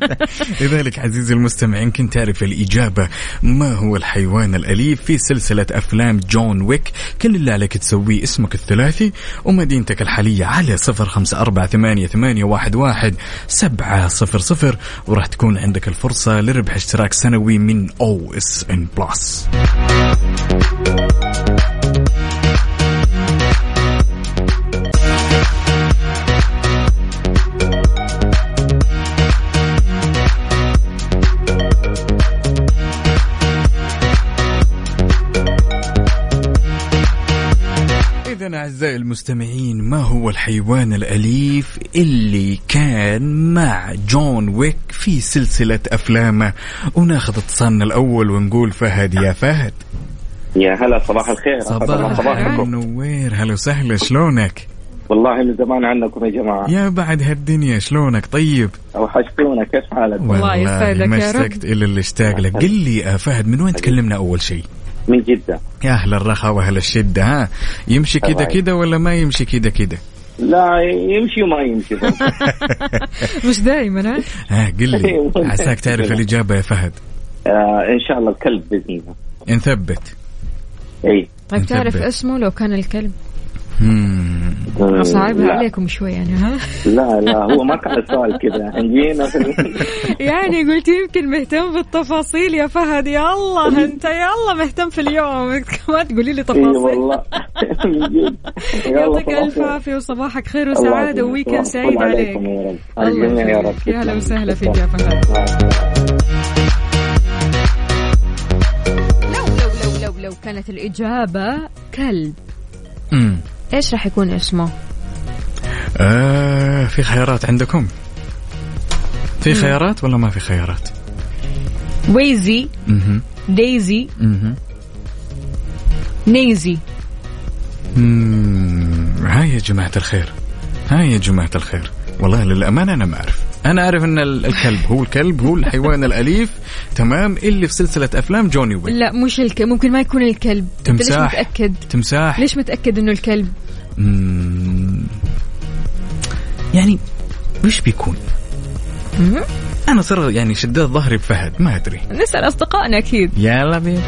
لذلك عزيزي المستمع يمكن تعرف الإجابة ما هو الحيوان الأليف في سلسلة أفلام John Wick؟ كل اللي عليك تسويه اسمك الثلاثي ومدينتك الحالية على صفر خمسة أربعة ثمانية, ثمانية واحد, واحد سبعة صفر صفر وراح تكون عندك الفرصة لربح اشتراك سنوي من OSN Plus. إذا أعزائي المستمعين ما هو الحيوان الأليف اللي كان مع John Wick في سلسلة أفلامه؟ وناخذ اتصالنا الأول ونقول فهد يا فهد. يا هلا صباح الخير. صباح صباحكم. النوير هلا وسهلا شلونك؟ والله من زمان عنكم يا جماعة. يا بعد هالدنيا شلونك؟ طيب. وحشتونا كيف حالك؟ الله يسعدك ما يا رب. اشتقت إلا اللي اشتاق لك قل لي يا فهد من وين تكلمنا أول شيء؟ من جدة. يا أهل الرخاء وأهل الشدة ها؟ يمشي كذا الله كذا ولا ما يمشي كذا كذا لا يمشي وما يمشي. مش دائما ها؟ ها قل لي عساك تعرف الإجابة يا فهد. آه إن شاء الله الكلب بإذن الله. نثبت اي طيب تعرف. اسمه لو كان الكلب. صعبها. عليكم شوي يعني ها؟ لا لا هو ما كان السؤال كذا. جينا يعني قلت يمكن مهتم بالتفاصيل يا فهد. يلا أنت يلا مهتم في اليوم. ما تقولي لي تفاصيل. والله يعطيك ألف. عافية وصباحك خير وسعادة. وويكند سعيد عليك. عليكم يا رب. الله يا رب. يا هلا وسهلا فيك يا فهد لو لو لو لو لو كانت الإجابة كلب. إيش راح يكون اسمه؟ آه في خيارات عندكم في خيارات ولا ما في خيارات ويزي مهم. دايزي مهم. نيزي. هاي يا جماعة الخير هاي يا جماعة الخير والله للأمانة أنا ما أعرف أنا أعرف أن ال- الكلب هو الكلب هو الحيوان الأليف تمام اللي في سلسلة أفلام جوني ويك لا مش الكلب ممكن ما يكون الكلب أنت ليش تمساح. متأكد؟ تمساح ليش متأكد إنه الكلب؟ مم. يعني وش بيكون مم. أنا صار يعني شديت ظهري بفهد ما أدري نسأل أصدقائنا أكيد يلا بينا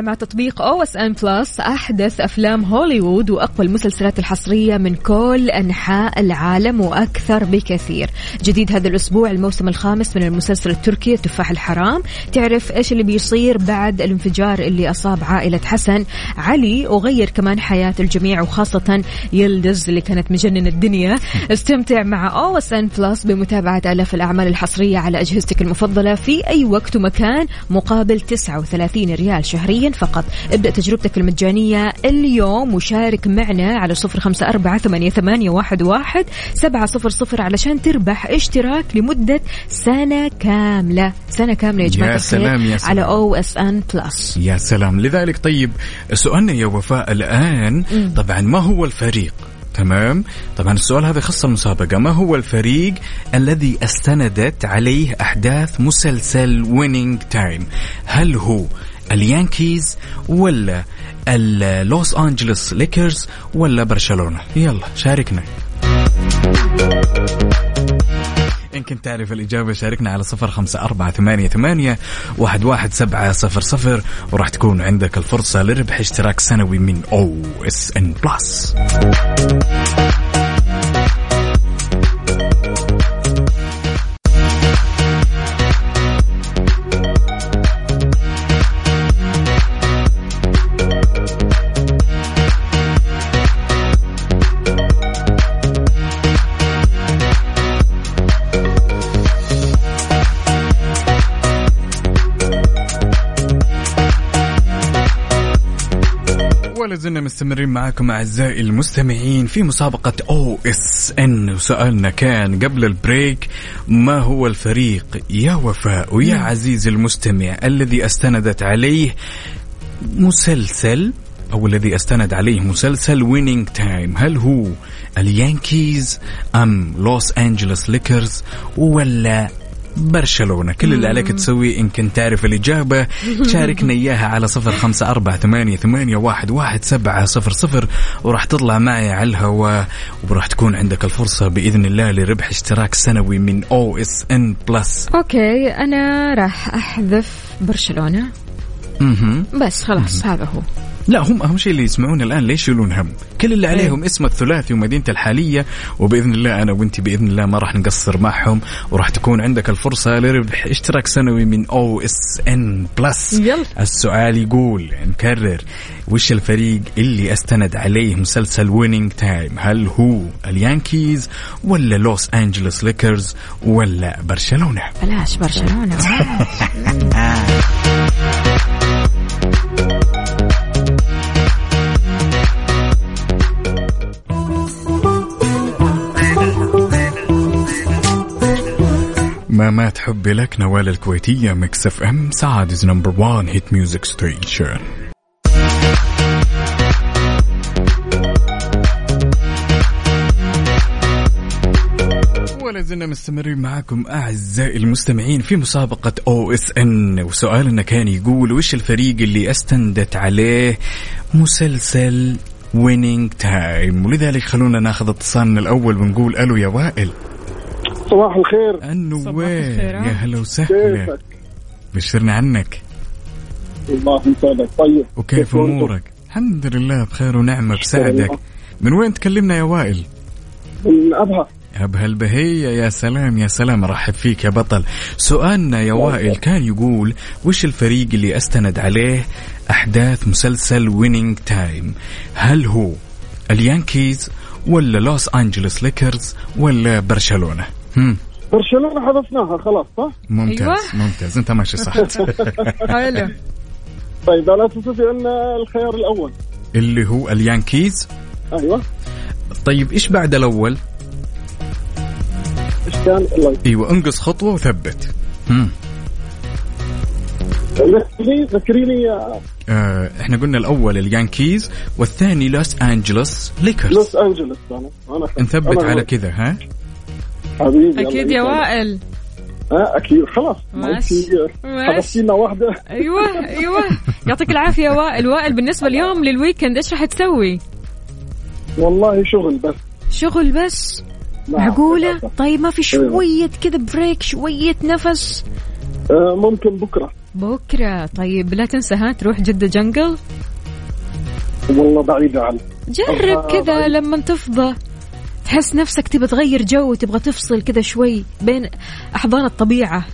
مع تطبيق OSN Plus أحدث أفلام هوليوود وأقوى المسلسلات الحصرية من كل أنحاء العالم وأكثر بكثير. جديد هذا الأسبوع الموسم الخامس من المسلسل التركي التفاح الحرام، تعرف إيش اللي بيصير بعد الانفجار اللي أصاب عائلة حسن علي وغير كمان حياة الجميع وخاصة يلدز اللي كانت مجنن الدنيا. استمتع مع OSN Plus بمتابعة آلاف الأعمال الحصرية على أجهزتك المفضلة في أي وقت ومكان مقابل 39 ريال شهريا فقط. ابدأ تجربتك المجانية اليوم وشارك معنا على صفر خمسة أربعة ثمانية, ثمانية واحد, واحد سبعة صفر صفر علشان تربح اشتراك لمدة سنة كاملة. سنة كاملة يا جماعة يا سلام، يا سلام. على OSN Plus يا سلام. لذلك طيب سؤالنا يا وفاء الآن طبعا ما هو الفريق؟ تمام؟ طبعا السؤال هذا يخص المسابقة ما هو الفريق الذي استندت عليه أحداث مسلسل Winning Time هل هو ال Yankees ولا اللوس أنجلوس ليكرز ولا برشلونة. يلا شاركنا. إن كنت تعرف الإجابة شاركنا على صفر خمسة أربعة ثمانية, ثمانية واحد, واحد سبعة صفر صفر وراح تكون عندك الفرصة لربح اشتراك سنوي من OSN Plus. زلنا مستمرين معكم أعزائي المستمعين في مسابقة OSN. وسؤالنا كان قبل ال break ما هو الفريق؟ يا وفاء ويا عزيزي المستمع الذي أستندت عليه مسلسل أو الذي أستند عليه مسلسل Winning Time هل هو ال Yankees أم لوس انجلوس ليكرز ولا برشلونة. كل اللي عليك تسويه إن كنت تعرف الإجابة. شاركنا إياها على صفر خمسة أربعة ثمانية, ثمانية واحد, واحد سبعة صفر صفر وراح تطلع معي على الهواء وراح تكون عندك الفرصة بإذن الله لربح اشتراك سنوي من OSN Plus okay أنا راح أحذف برشلونة. بس خلاص هذا هو. لا هم أهم شيء اللي يسمعون الآن ليش يشيلون هم؟ كل اللي عليهم اسم الثلاثي ومدينته الحالية وبإذن الله أنا وانت بإذن الله ما راح نقصر معهم وراح تكون عندك الفرصة لربح اشتراك سنوي من OSN Plus. يلا. السؤال يقول نكرر وش الفريق اللي أستند عليه مسلسل Winning Time هل هو ال Yankees ولا لوس أنجلوس ليكرز ولا برشلونة؟ بلاش برشلونة ما مات حبي لك نوال الكويتية Mix FM Saudi's number 1 hit music station ولا زلنا مستمرين معاكم أعزائي المستمعين في مسابقة OSN وسؤالنا كان يقول وش الفريق اللي أستندت عليه مسلسل Winning Time ولذلك خلونا ناخذ اتصالنا الأول ونقول ألو يا وائل. صباح الخير. النور الخير، يا هلا وسهلا. كيفك؟ بشرنا عنك. الله يسعدك. طيب. وكيف؟ أمورك؟ الحمد لله بخير ونعمة بسعدك. من وين تكلمنا يا وائل؟ من أبها. أبها البهية. يا سلام يا سلام رحب فيك يا بطل. سؤالنا يا وائل كان يقول وش الفريق اللي أستند عليه أحداث مسلسل Winning Time هل هو اليانكيز ولا لوس انجلوس ليكرز ولا برشلونة؟ هم. برشلونة حذفناها خلاص صح؟ ممتاز أيوة. ممتاز. أنت ماشي صح. حلو. طيب على أساس أن الخيار الأول. اللي هو اليانكيز. أيوه. طيب إيش بعد الأول؟ إيش كان؟ الله. أيوه انقص خطوة وثبت. ذكريني ذكريني يا آه إحنا قلنا الأول اليانكيز والثاني لوس أنجلوس ليكرز. لوس أنجلوس أنا أنا نثبت أنا على كذا ها؟ حبيبي أكيد يا. وائل. ها أكيد خلاص. ماشي. ماشي. حذفتينا واحدة. أيوه أيوه. يعطيك العافية يا وائل. وائل بالنسبة اليوم لل weekend إيش راح تسوي؟ والله شغل بس. شغل بس؟ نعم، معقولة؟ للأسف. طيب ما في شوية كذا break شوية نفس؟ آه، ممكن بكرة. بكرة. طيب لا تنسى ها تروح جدة Jungle والله بعيدة عنه جرب كذا. لما تفضى. تحس نفسك تبى تغير جو تبغى تفصل كذا شوي بين أحضان الطبيعة.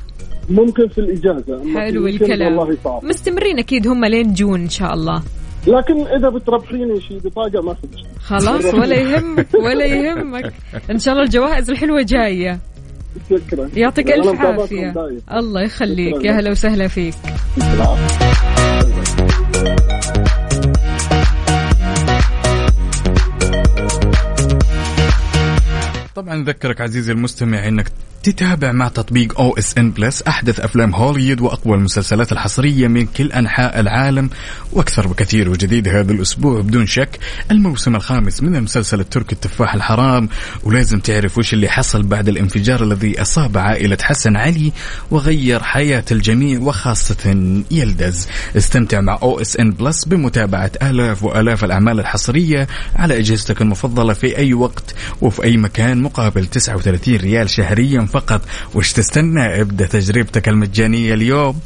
ممكن في الإجازة حلو الكلام. والله صعب. مستمرين أكيد هم لين جون إن شاء الله. لكن إذا بتربحيني شيء بطاقة ما في خلاص ولا يهمك ولا يهمك. إن شاء الله الجوائز الحلوة جاية. شكرا. يعطيك عافية. دايم. الله يخليك. يا. هلا وسهلا فيك. نذكرك عزيزي المستمع إنك تتابع مع تطبيق OSN Plus أحدث أفلام هوليوود وأقوى المسلسلات الحصرية من كل أنحاء العالم وأكثر بكثير وجديد هذا الأسبوع بدون شك. الموسم الخامس من المسلسل التركي التفاح الحرام ولازم تعرف وش اللي حصل بعد الانفجار الذي أصاب عائلة حسن علي وغير حياة الجميع وخاصة يلدز. استمتع مع OSN Plus بمتابعة آلاف وآلاف الأعمال الحصرية على أجهزتك المفضلة في أي وقت وفي أي مكان مقابل 39 ريال شهريا فقط وش تستنى؟ ابدأ تجربتك المجانية اليوم.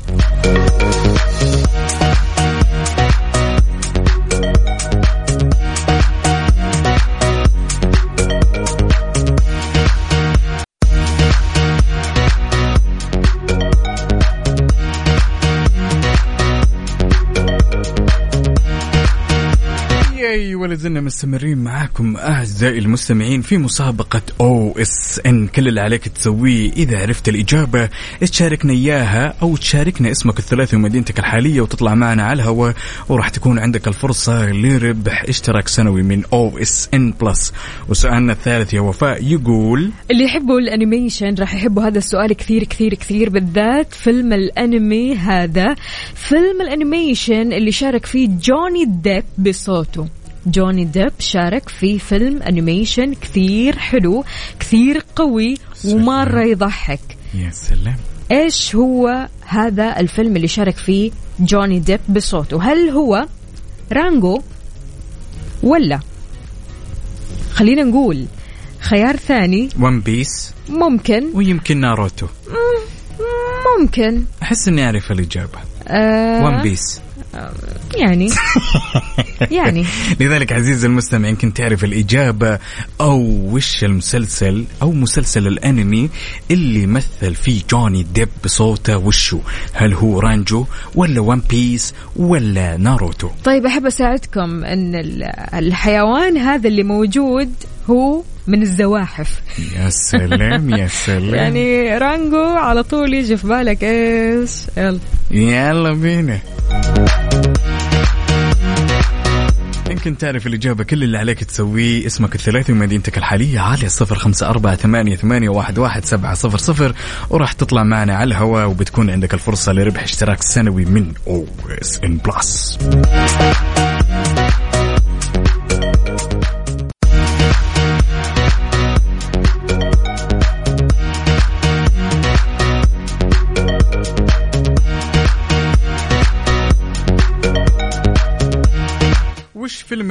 لازلنا مستمرين معاكم أعزائي المستمعين في مسابقة OSN. كل اللي عليك تسويه إذا عرفت الإجابة تشاركنا إياها أو تشاركنا اسمك الثلاثي ومدينتك الحالية وتطلع معنا على الهواء وراح تكون عندك الفرصة لربح اشتراك سنوي من OSN Plus. وسؤالنا الثالث يا وفاء يقول اللي يحبوا ال animation راح يحبوا هذا السؤال كثير كثير كثير بالذات فيلم الأنمي هذا. فيلم ال animation اللي شارك فيه جوني ديب بصوته. جوني ديب شارك في فيلم animation كثير حلو كثير قوي ومره يضحك. يا سلام. إيش هو هذا الفيلم اللي شارك فيه جوني ديب بصوته؟ هل هو Rango ولا؟ خلينا نقول خيار ثاني. One Piece ممكن. ويمكن ناروتو. ممكن. أحس إني أعرف الإجابة. آه. One Piece يعني. يعني. لذلك عزيزي المستمع يمكن تعرف الإجابة أو وش المسلسل أو مسلسل الأنمي اللي مثل فيه جوني ديب بصوته وشو؟ هل هو Rango ولا One Piece ولا ناروتو؟ طيب أحب أساعدكم إن ال- الحيوان هذا اللي موجود هو من الزواحف. يا سلام يا سلام. يعني Rango على طول يجي في بالك إيش؟ يلا. يلا بينا. يمكن تعرف الإجابة. كل اللي عليك تسويه اسمك الثلاثي ومدينتك الحالية. على صفر خمسة أربعة ثمانية, ثمانية واحد, واحد سبعة صفر صفر. وراح تطلع معنا على الهواء وبتكون عندك الفرصة لربح اشتراك سنوي من OSN Plus.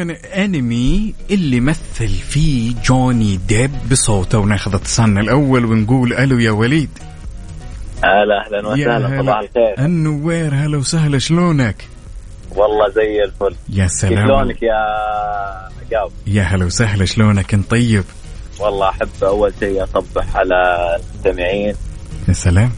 فيلم انمي اللي مثل فيه جوني ديب بصوته وناخذ اتصالنا الأول ونقول ألو يا وليد. هلا أهلا وسهلا. صباح الخير. النور هلا وسهلا. شلونك؟ والله زي الفل. يا سلام. شلونك يا عقاب يا هلا وسهلا. شلونك أنت طيب؟ والله أحب أول شيء أصبح على المستمعين. يا سلام.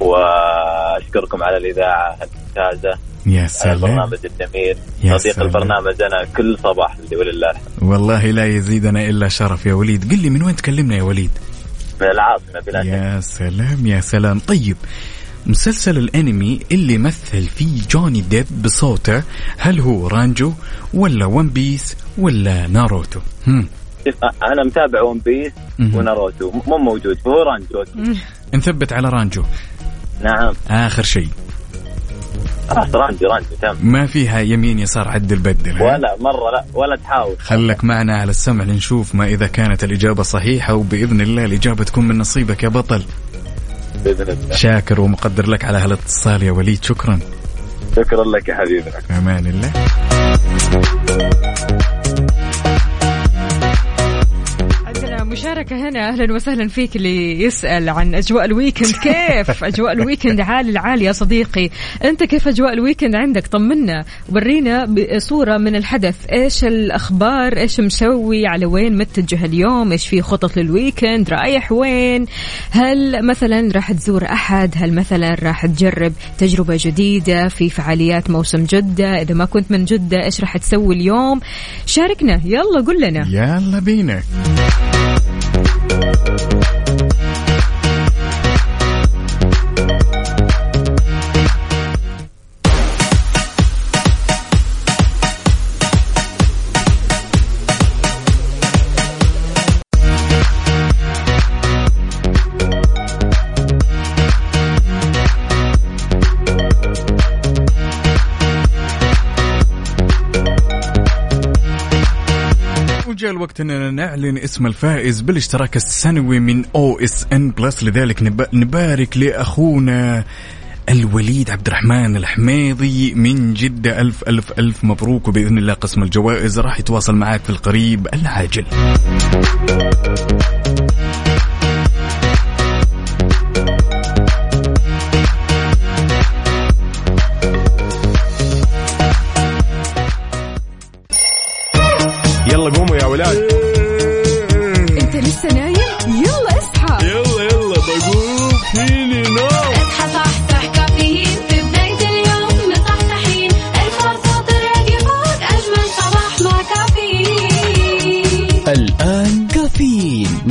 وأشكركم على الإذاعة الممتازه يا سلام. البرنامج الجميل. يا صديق سلام. البرنامج أنا كل صباح ولله الحمد والله لا يزيدنا إلا شرف يا وليد. قل لي من وين تكلمنا يا وليد؟ من العاصمه بلا يا سلام يا سلام. طيب مسلسل الأنمي اللي مثل فيه جوني ديب بصوته هل هو Rango ولا One Piece ولا ناروتو؟ هم. أنا متابع One Piece. وناروتو. مو موجود هو Rango. نثبت على Rango. نعم. آخر شيء. خلاص Rango Rango تم ما فيها يمين يسار عدل بدل؟ ولا مرة لا ولا تحاول. خلك معنا على السمع لنشوف ما إذا كانت الإجابة صحيحة وبإذن الله الإجابة تكون من نصيبك يا بطل. بإذن الله. شاكر ومقدر لك على هالاتصال يا وليد شكرا. شكرا لك يا حبيبي. في أمان الله. مشاركة هنا. أهلا وسهلا فيك اللي يسأل عن أجواء ال weekend. كيف أجواء ال weekend عالي العالي يا صديقي؟ أنت كيف أجواء ال weekend عندك؟ طمنا. ورينا صورة من الحدث. إيش الأخبار؟ إيش مسوي على وين متجه اليوم؟ إيش في خطط لل weekend؟ رايح وين؟ هل مثلا راح تزور أحد؟ هل مثلا راح تجرب تجربة جديدة في فعاليات موسم جدة؟ إذا ما كنت من جدة إيش راح تسوي اليوم؟ شاركنا. يلا قل لنا. يلا بينا. الوقت إننا نعلن اسم الفائز بالاشتراك السنوي من OSN Plus لذلك نب- نبارك لأخونا الوليد عبد الرحمن الحميضي من جدة. ألف ألف ألف مبروك. وبإذن الله قسم الجوائز راح يتواصل معك في القريب العاجل.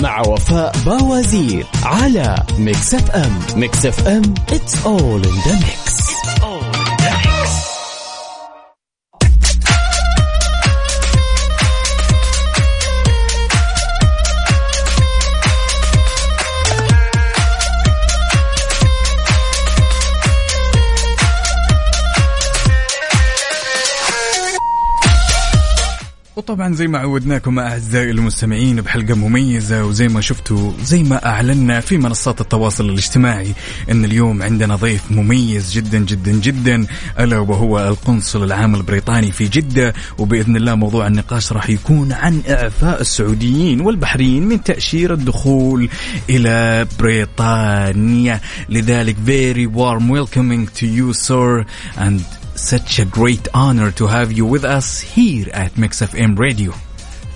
وفاء باوزير على ميكس اف ام ميكس اف ام it's all in the mix. وطبعا زي ما عودناكم أعزائي المستمعين بحلقة مميزة وزي ما شفتوا زي ما أعلنا في منصات التواصل الاجتماعي إن اليوم عندنا ضيف مميز جدا جدا جدا ألا وهو القنصل العام البريطاني في جدة وبإذن الله موضوع النقاش راح يكون عن إعفاء السعوديين والبحريين من تاشيره الدخول إلى بريطانيا. لذلك very warm welcoming to you sir and such a great honor to have you with us here at Mix FM Radio.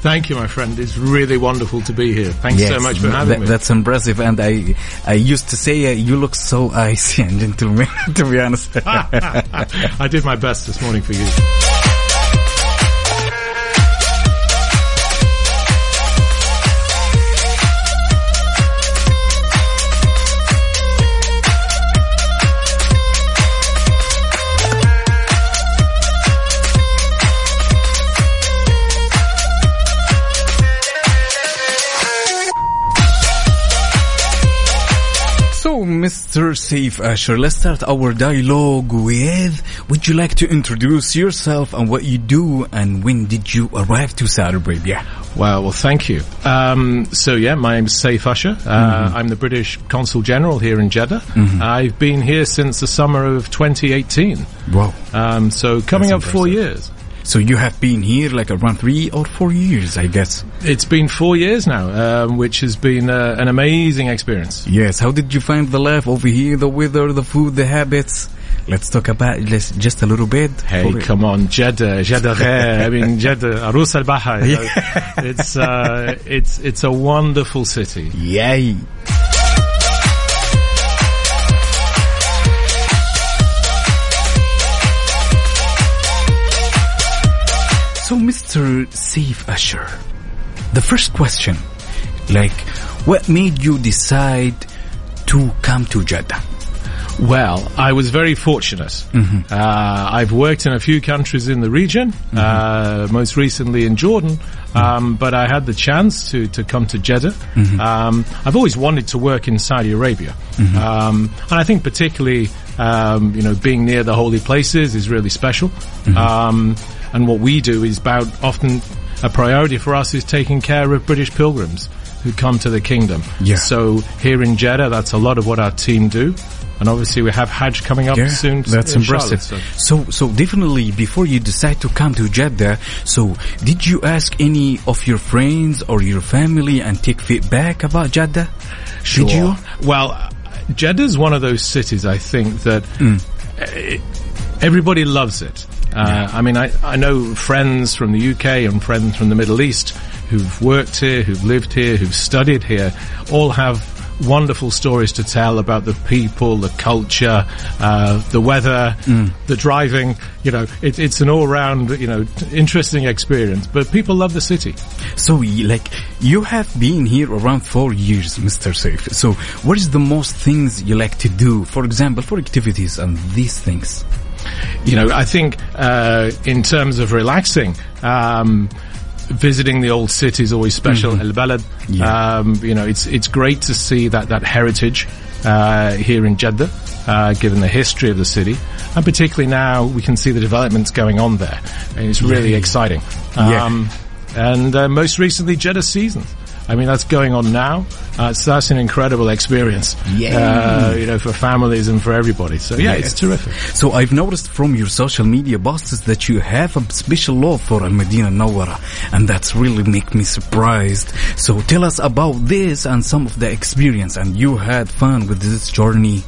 Thank you, my friend. It's really wonderful to be here. Thanks so much for having that- me. That's impressive, and I I used to say uh, you look so icy and gentleman. to be honest, I did my best this morning for you. Safe Asher, let's start our dialogue with. Would you like to introduce yourself and what you do, and when did you arrive to Saudi Arabia? Wow. Well, thank you. Um, so yeah, my name's Saif Usher. Uh, I'm the British Consul General here in Jeddah. I've been here since the summer of 2018. Wow. Um, so coming That's up four years. So you have been here like around three or four years, I guess. It's been four years now, um, which has been uh, an amazing experience. Yes. How did you find the life over here, the weather, the food, the habits? Let's talk about let's just a little bit. Hey, come on, Jeddah, Jeddah. I mean, Jeddah, Arus al Bahar. It's uh, it's it's a wonderful city. Yay. So, Mr. Safe Usher, the first question, like, what made you decide to come to Jeddah? Well, I was very fortunate. Uh, I've worked in a few countries in the region, uh, most recently in Jordan, um, but I had the chance to, to come to Jeddah. Um, I've always wanted to work in Saudi Arabia, um, and I think particularly, um, you know, being near the holy places is really special. And what we do is about often a priority for us is taking care of British pilgrims who come to the kingdom. Yeah. So here in Jeddah, that's a lot of what our team do. And obviously we have Hajj coming up soon. That's impressive. So- So, so definitely before you decide to come to Jeddah, so did you ask any of your friends or your family and take feedback about Jeddah? Did you? Well, Jeddah is one of those cities I think that uh, everybody loves it. Uh, I mean, I, I know friends from the UK and friends from the Middle East who've worked here, who've lived here, who've studied here, all have wonderful stories to tell about the people, the culture, uh, the weather, the driving. You know, it, it's an all-round, you know, interesting experience. But people love the city. So, like, you have been here around four years, Mr. Safe. So, what is the most things you like to do? For example, for activities and these things. You know, I think uh, in terms of relaxing, um, visiting the old city is always special. El Balad, Yeah. um, you know, it's it's great to see that that heritage uh, here in Jeddah, uh, given the history of the city, and particularly now we can see the developments going on there, and it's really exciting. Yeah. Um, and uh, most recently, Jeddah Seasons. I mean, that's going on now. Uh, so that's an incredible experience, Yeah. uh, you know, for families and for everybody. So yeah, it's terrific. So I've noticed from your social media posts that you have a special love for Al Medina Nawara, and that's really make me surprised. So tell us about this and some of the experience, and you had fun with this journey.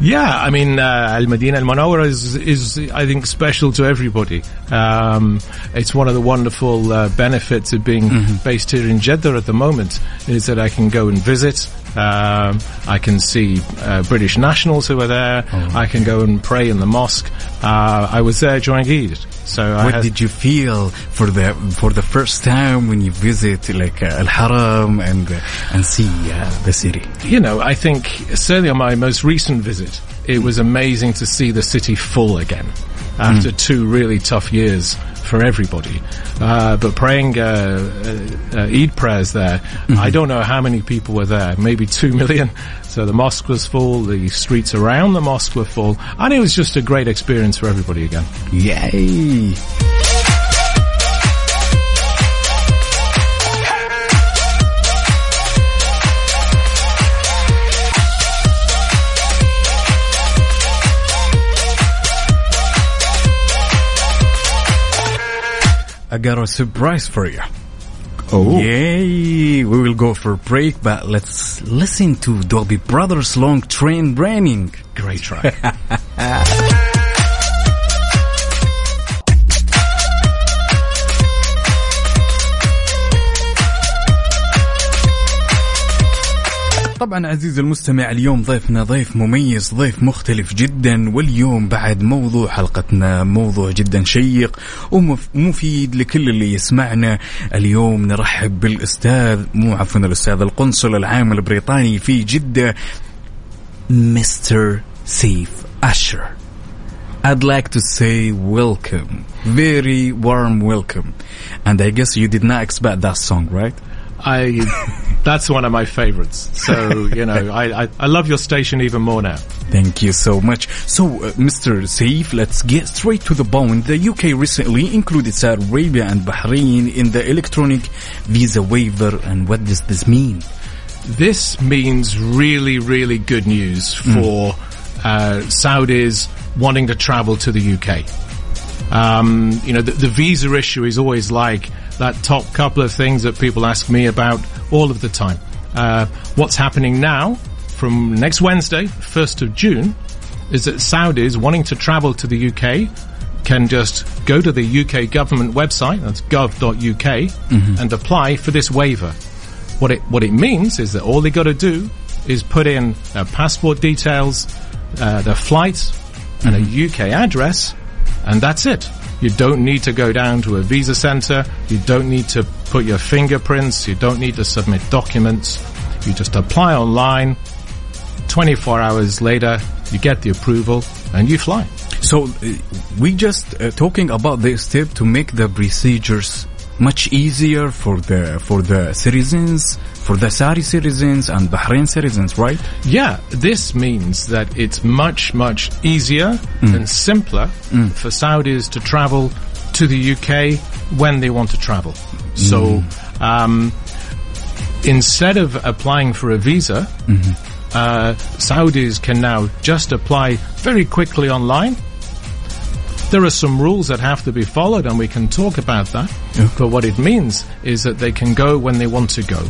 Yeah, I mean, uh, Al Medina Al Munawwara is, is, I think, special to everybody. Um, it's one of the wonderful uh, benefits of being based here in Jeddah at the moment is that I can go and visit Um, I can see uh, British nationals who are there. I can go and pray in the mosque. Uh, I was there during Eid. So I What had, did you feel for the for the first time when you visit like uh, Al Haram and uh, and see uh, the city? you know, I think certainly on my most recent visit, it was amazing to see the city full again after two really tough years for everybody. Uh, but praying uh, uh, uh, Eid prayers there, I don't know how many people were there, maybe two million. So the mosque was full, the streets around the mosque were full, and it was just a great experience for everybody again. Yay! I got a surprise for you. Oh. Yay! We will go for a break, but let's listen to Dolby Brothers Long Train Running. Great track. طبعا عزيزي المستمع اليوم ضيفنا ضيف مميز ضيف مختلف جدا واليوم بعد موضوع حلقتنا موضوع جدا شيق ومفيد لكل اللي يسمعنا اليوم نرحب بالأستاذ مو عفوا الأستاذ القنصل العام البريطاني في جدة مستر سيف أشر I'd like to say welcome, very warm welcome. And I guess you did not expect that song, right? I, that's one of my favorites. So, you know, I, I, I love your station even more now. Thank you so much. So, uh, Mr. Saif, let's get straight to the bone. The UK recently included Saudi Arabia and Bahrain in the electronic visa waiver. And what does this mean? This means really, really good news for uh, Saudis wanting to travel to the UK. Um, you know, the, the visa issue is always like that top couple of things that people ask me about all of the time. Uh, what's happening now from next Wednesday, 1st of June, is that Saudis wanting to travel to the UK can just go to the UK government website, that's gov.uk, and apply for this waiver. What it what it means is that all they got to do is put in their passport details, uh, their flight, and a UK address, and that's it. You don't need to go down to a visa center. You don't need to put your fingerprints. You don't need to submit documents. You just apply online. 24 hours later, you get the approval and you fly. So, uh, we just uh, talking about this step to make the procedures much easier for the for the citizens, for the Saudi citizens and Bahrain citizens, right? Yeah, this means that it's much, much easier and simpler for Saudis to travel to the UK when they want to travel. So, um, instead of applying for a visa, uh, Saudis can now just apply very quickly online. There are some rules that have to be followed, and we can talk about that. But what it means is that they can go when they want to go,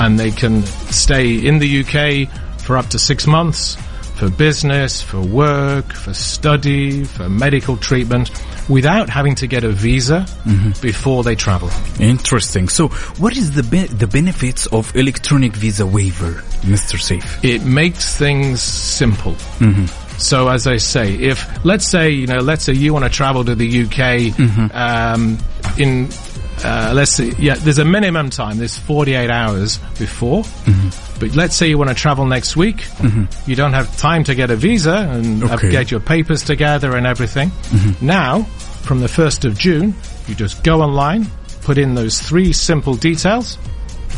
and they can stay in the UK for up to six months for business, for work, for study, for medical treatment, without having to get a visa mm-hmm. before they travel. Interesting. So, what is the be- the benefits of electronic visa waiver, Mr. Safe? it makes things simple. Mm-hmm. So as I say, if let's say you know, let's say you want to travel to the UK mm-hmm. um, in. Uh, let's see. Yeah, there's a minimum time. There's 48 hours before. Mm-hmm. But let's say you want to travel next week. Mm-hmm. You don't have time to get a visa and Okay. get your papers together and everything. Mm-hmm. Now, from the 1st of June, you just go online, put in those three simple details,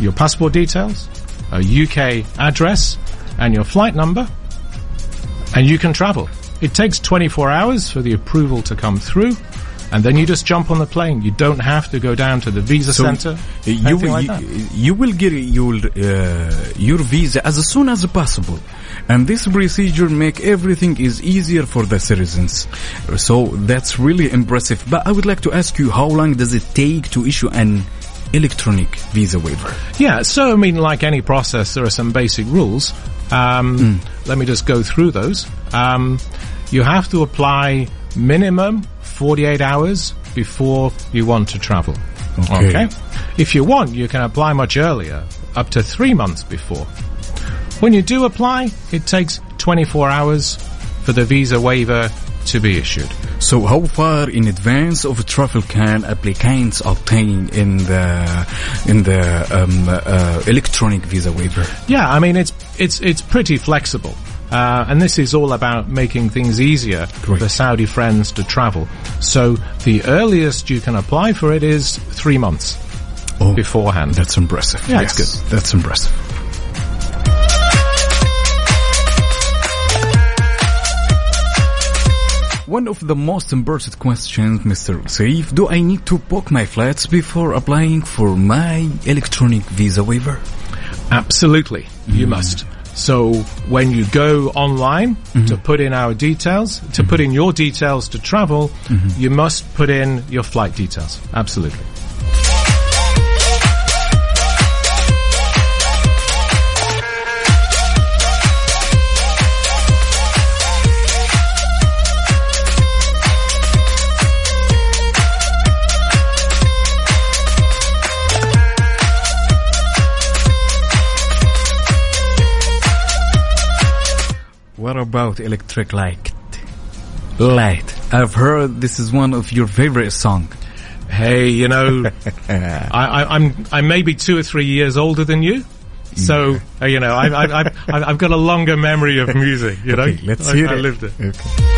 your passport details, a UK address, and your flight number, and you can travel. It takes 24 hours for the approval to come through, and then you just jump on the plane. You don't have to go down to the visa So, center. uh, you, will, like you, you will get your uh, your visa as soon as possible, and this procedure make everything is easier for the citizens. So that's really impressive. But I would like to ask you, how long does it take to issue an electronic visa waiver? Yeah, so I mean, like any process, there are some basic rules. Um, Hmm. Let me just go through those. Um, you have to apply minimum 48 hours before you want to travel. Okay. If you want, you can apply much earlier, up to three months before. When you do apply, it takes 24 hours for the visa waiver to be issued. So how far in advance of travel can applicants obtain in the in the um, uh, electronic visa waiver? Yeah, I mean it's it's it's pretty flexible. Uh, and this is all about making things easier Great. for Saudi friends to travel. So the earliest you can apply for it is three months Oh, beforehand. That's impressive. Yeah, it's Yes, That's impressive. One of the most important questions, Mr. Saif, do I need to book my flights before applying for my electronic visa waiver? Absolutely, you must. So when you go online mm-hmm. to put in our details, to put mm-hmm. in your details to travel, mm-hmm. you must put in your flight details. Absolutely. What about electric light? Light. I've heard this is one of your favorite song. Hey, you know, I, I, I'm I may be two or three years older than you, so uh, you know I, I, I, I've I've got a longer memory of music. You know, Okay, let's I, hear I it. lived it. Okay.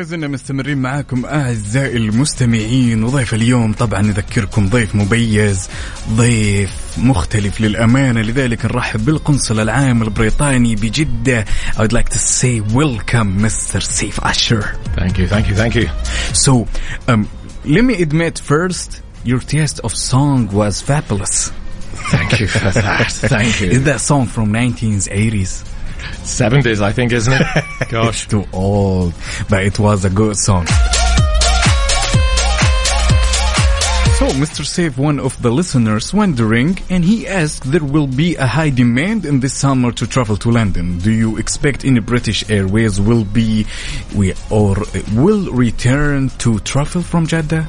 ولا زلنا مستمرين معاكم اعزائي المستمعين وضيف اليوم طبعا نذكركم ضيف مميز ضيف مختلف للامانه لذلك نرحب بالقنصل العام البريطاني بجده I would like to say welcome Mr. Saif Asher Thank you, thank you, thank you. so um, let me admit first your taste of song was fabulous Thank you for that. Thank you. is that song from 1980s 70s, I think, isn't it? Gosh. too old, but it was a good song. So, Mr. Safe, one of the listeners wondering, and he asked, there will be a high demand in this summer to travel to London. Do you expect any British Airways will be, we or will return to travel from Jeddah?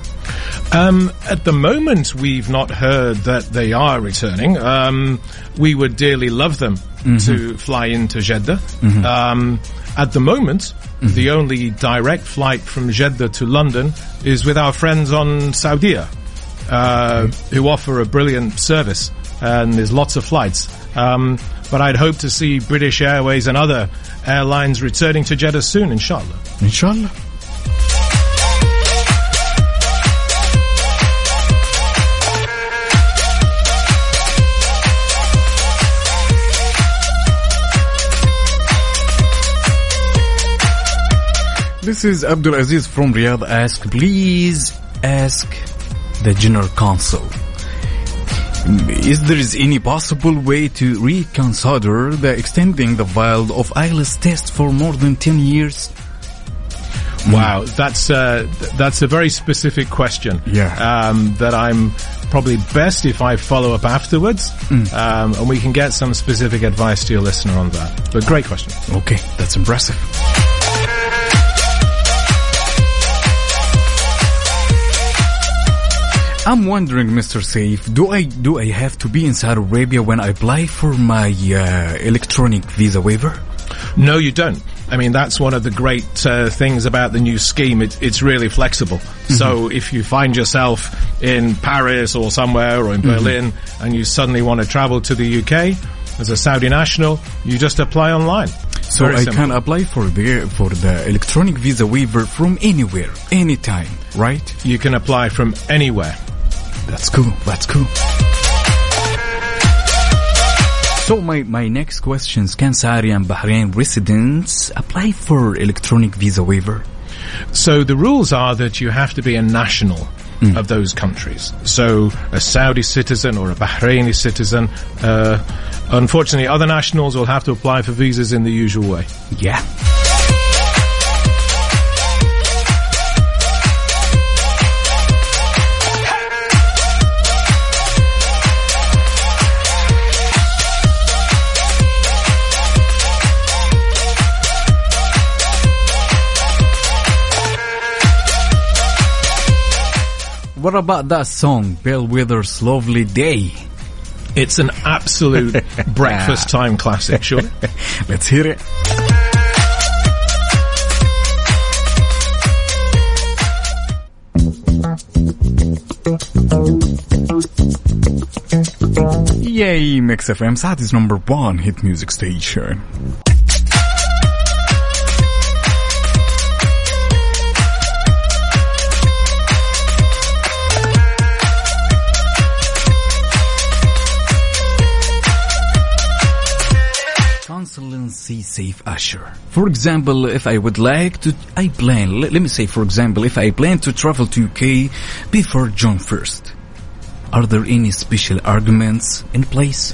Um, at the moment, we've not heard that they are returning. Um, we would dearly love them to fly into Jeddah. Um, at the moment, the only direct flight from Jeddah to London is with our friends on Saudia, uh, who offer a brilliant service, and there's lots of flights. Um, but I'd hope to see British Airways and other airlines returning to Jeddah soon, inshallah. Inshallah. This is Abdul Aziz from Riyadh. Ask, please ask the General Council. Is there is any possible way to reconsider the extending the valid of IELTS test for more than 10 years? Wow, that's uh, that's a very specific question. Yeah. Um, that I'm probably best if I follow up afterwards, um, and we can get some specific advice to your listener on that. But great question. Okay, that's impressive. I'm wondering, Mr. Safe, do I do I have to be in Saudi Arabia when I apply for my uh, electronic visa waiver? No, you don't. I mean, that's one of the great uh, things about the new scheme. It, it's really flexible. So if you find yourself in Paris or somewhere or in Berlin and you suddenly want to travel to the UK as a Saudi national, you just apply online. So Very I simple. can apply for the for the electronic visa waiver from anywhere, anytime, right? You can apply from anywhere. That's cool. That's cool. So my, my next questions, can Saudi and Bahrain residents apply for electronic visa waiver? So the rules are that you have to be a national of those countries. So a Saudi citizen or a Bahraini citizen. Uh, unfortunately, other nationals will have to apply for visas in the usual way. Yeah. What about that song, Bill Withers' Lovely Day? It's an absolute breakfast time classic, sure. Let's hear it. Yay, Mix FM, Saudi's number one hit music station. Safe Usher. For example, if I would like to, I plan, let, let me say for example, if I plan to travel to UK before June 1st, are there any special arguments in place?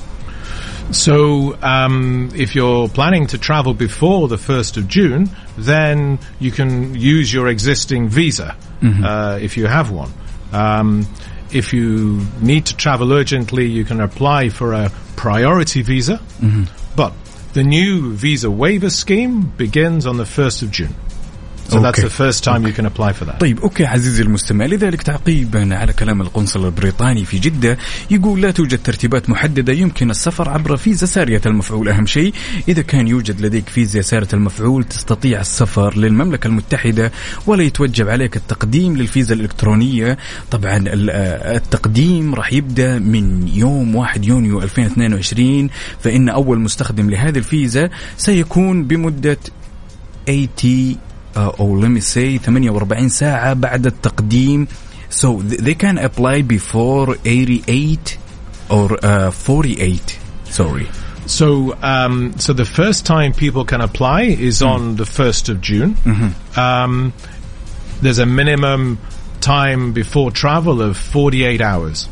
So, um, if you're planning to travel before the 1st of June, then you can use your existing visa uh, if you have one. Um, if you need to travel urgently, you can apply for a priority visa. But the new visa waiver scheme begins on the 1st of June. So that's the first time you can apply for that. طيب أوكي عزيزي المستمع. لذلك تعقيبا على كلام القنصل البريطاني في جدة يقول لا توجد ترتيبات محددة يمكن السفر عبر فيزا سارية المفعول أهم شيء. إذا كان يوجد لديك فيزا سارية المفعول تستطيع السفر للمملكة المتحدة ولا يتوجب عليك التقديم للفيزا الإلكترونية. طبعا آه، التقديم راح يبدأ من يوم 1 يونيو 2022 فإن أول مستخدم لهذه الفيزا سيكون بمدة 80 uh, or let me say 48 ساعة بعد التقديم so th- they can apply before 88 or uh, 48 sorry So, um, so the first time people can apply is on the 1st of June. Um, there's a minimum time before travel of 48 hours.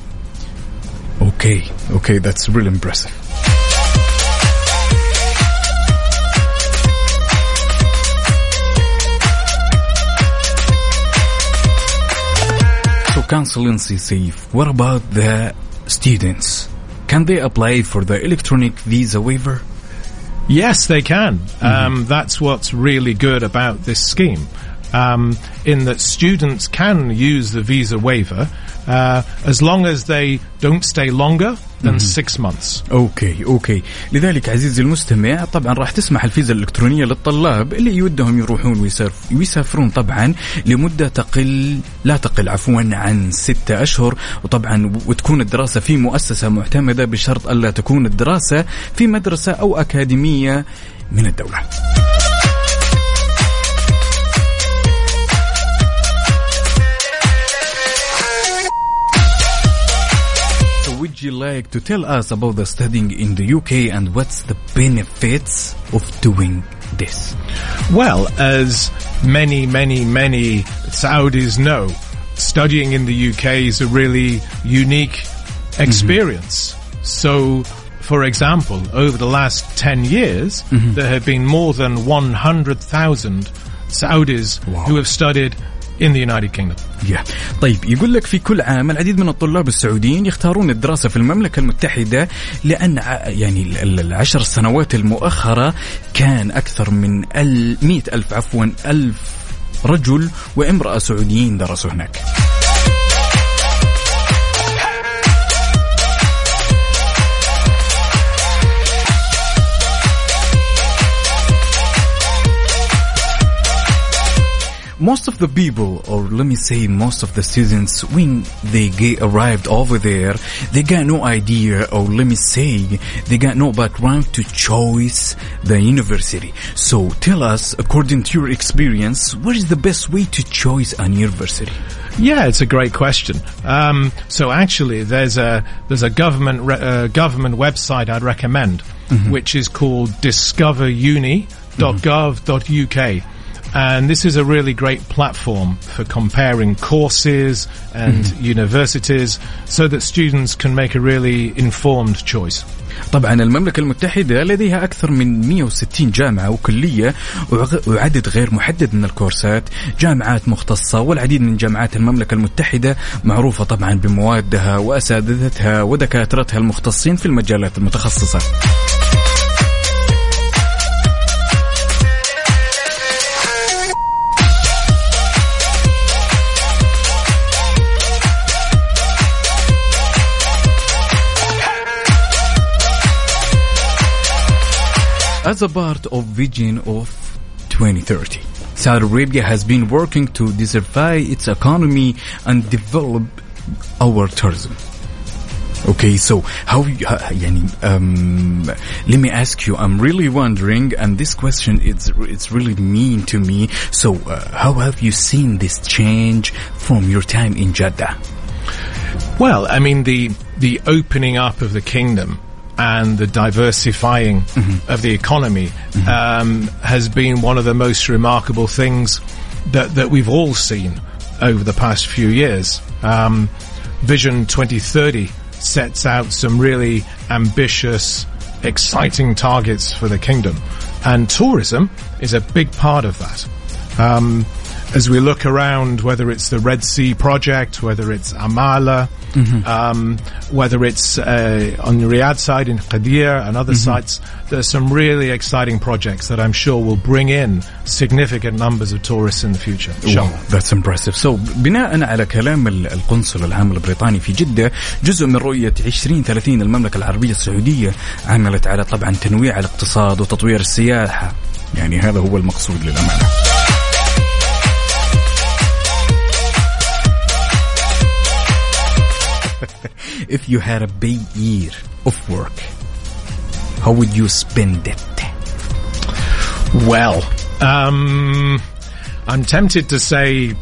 okay okay that's really impressive Consulency safe. What about the students? Can they apply for the electronic visa waiver? Yes, they can. Um, that's what's really good about this scheme. Um, in that students can use the visa waiver uh, as long as they don't stay longer than six months. أوكي أوكي لذلك عزيزي المستمع طبعا راح تسمح الفيزا الإلكترونية للطلاب اللي يودهم يروحون ويسافر ويسافرون طبعا لمدة تقل لا تقل عفوا عن ستة أشهر وطبعا وتكون الدراسة في مؤسسة معتمدة بشرط ألا تكون الدراسة في مدرسة أو أكاديمية من الدولة. Would you like to tell us about the studying in the UK and what's the benefits of doing this? Well, as many, many, many Saudis know, studying in the UK is a really unique mm-hmm. experience. So, for example, over the last 10 years, mm-hmm. there have been more than 100,000 Saudis who have studied in the United Kingdom. Yeah. طيب يقول لك في كل عام العديد من الطلاب السعوديين يختارون الدراسة في المملكة المتحدة لأن يعني ال- ال- العشر سنوات المؤخرة كان أكثر من مئة ألف عفوا ألف رجل وامرأة سعوديين درسوا هناك most of the people or let me say most of the students when they get arrived over there they got no idea or let me say they got no background to choose the university so tell us according to your experience what is the best way to choose an university Yeah, it's a great question. Um, so actually, there's a there's a government re- uh, government website I'd recommend, which is called discoveruni.gov.uk. And this is a really great platform for comparing courses and universities so that students can make a really informed choice. طبعا المملكة المتحدة لديها أكثر من 160 جامعة وكلية وغ- وعدد غير محدد من الكورسات جامعات مختصة والعديد من جامعات المملكة المتحدة معروفة طبعا بموادها وأساتذتها ودكاترتها المختصين في المجالات المتخصصة As a part of Vision of 2030, Saudi Arabia has been working to diversify its economy and develop our tourism. Okay, so how, uh, um, let me ask you, I'm really wondering, and this question, it's, it's really mean to me. So, uh, how have you seen this change from your time in Jeddah? Well, I mean, the, the opening up of the kingdom and the diversifying of the economy um, has been one of the most remarkable things that that we've all seen over the past few years. Um, Vision 2030 sets out some really ambitious, exciting targets for the kingdom, and tourism is a big part of that. Um, as we look around, whether it's the Red Sea project, whether it's Amala, um, whether it's uh, on the Riyadh side in Qadir and other sites, there's some really exciting projects that I'm sure will bring in significant numbers of tourists in the future. Wow, that's impressive. So, بناء على كلام ال- القنصل العام البريطاني في جدة جزء من رؤية 2030 المملكة العربية السعودية عملت على طبعا تنويع الاقتصاد وتطوير السياحة يعني هذا هو المقصود للأمانة If you had a big year of work, how would you spend it? Well, um, I'm tempted to say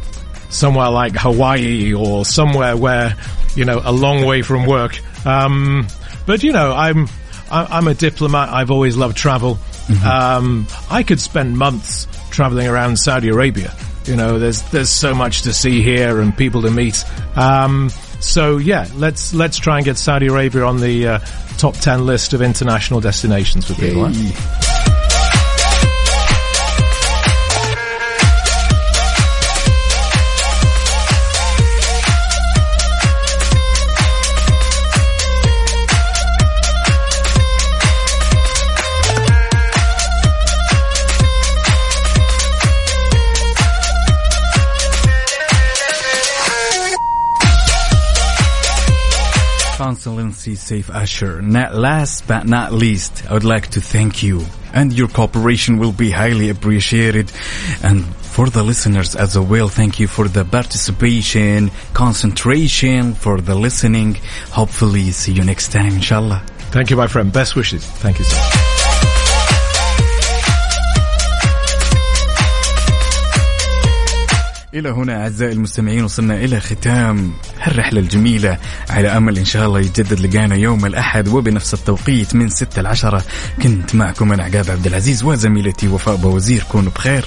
somewhere like Hawaii or somewhere where, you know, a long way from work. Um, but you know, I'm, I'm a diplomat. I've always loved travel. Um, I could spend months traveling around Saudi Arabia. You know, there's, there's so much to see here and people to meet. Um, so yeah, let's, let's try and get Saudi Arabia on the, uh, top 10 list of international destinations for people. Excellency Safe Asher, not last but not least, I would like to thank you and your cooperation will be highly appreciated. And for the listeners as well, thank you for the participation, concentration, for the listening. Hopefully see you next time, inshallah. Thank you, my friend. Best wishes. Thank you, sir. إلى هنا أعزائي المستمعين وصلنا إلى ختام هالرحلة الجميلة على أمل إن شاء الله يتجدد لقانا يوم الأحد وبنفس التوقيت من 6 ل 10 كنت معكم أنا عقاب عبد العزيز وزميلتي وفاء بوزير كونوا بخير.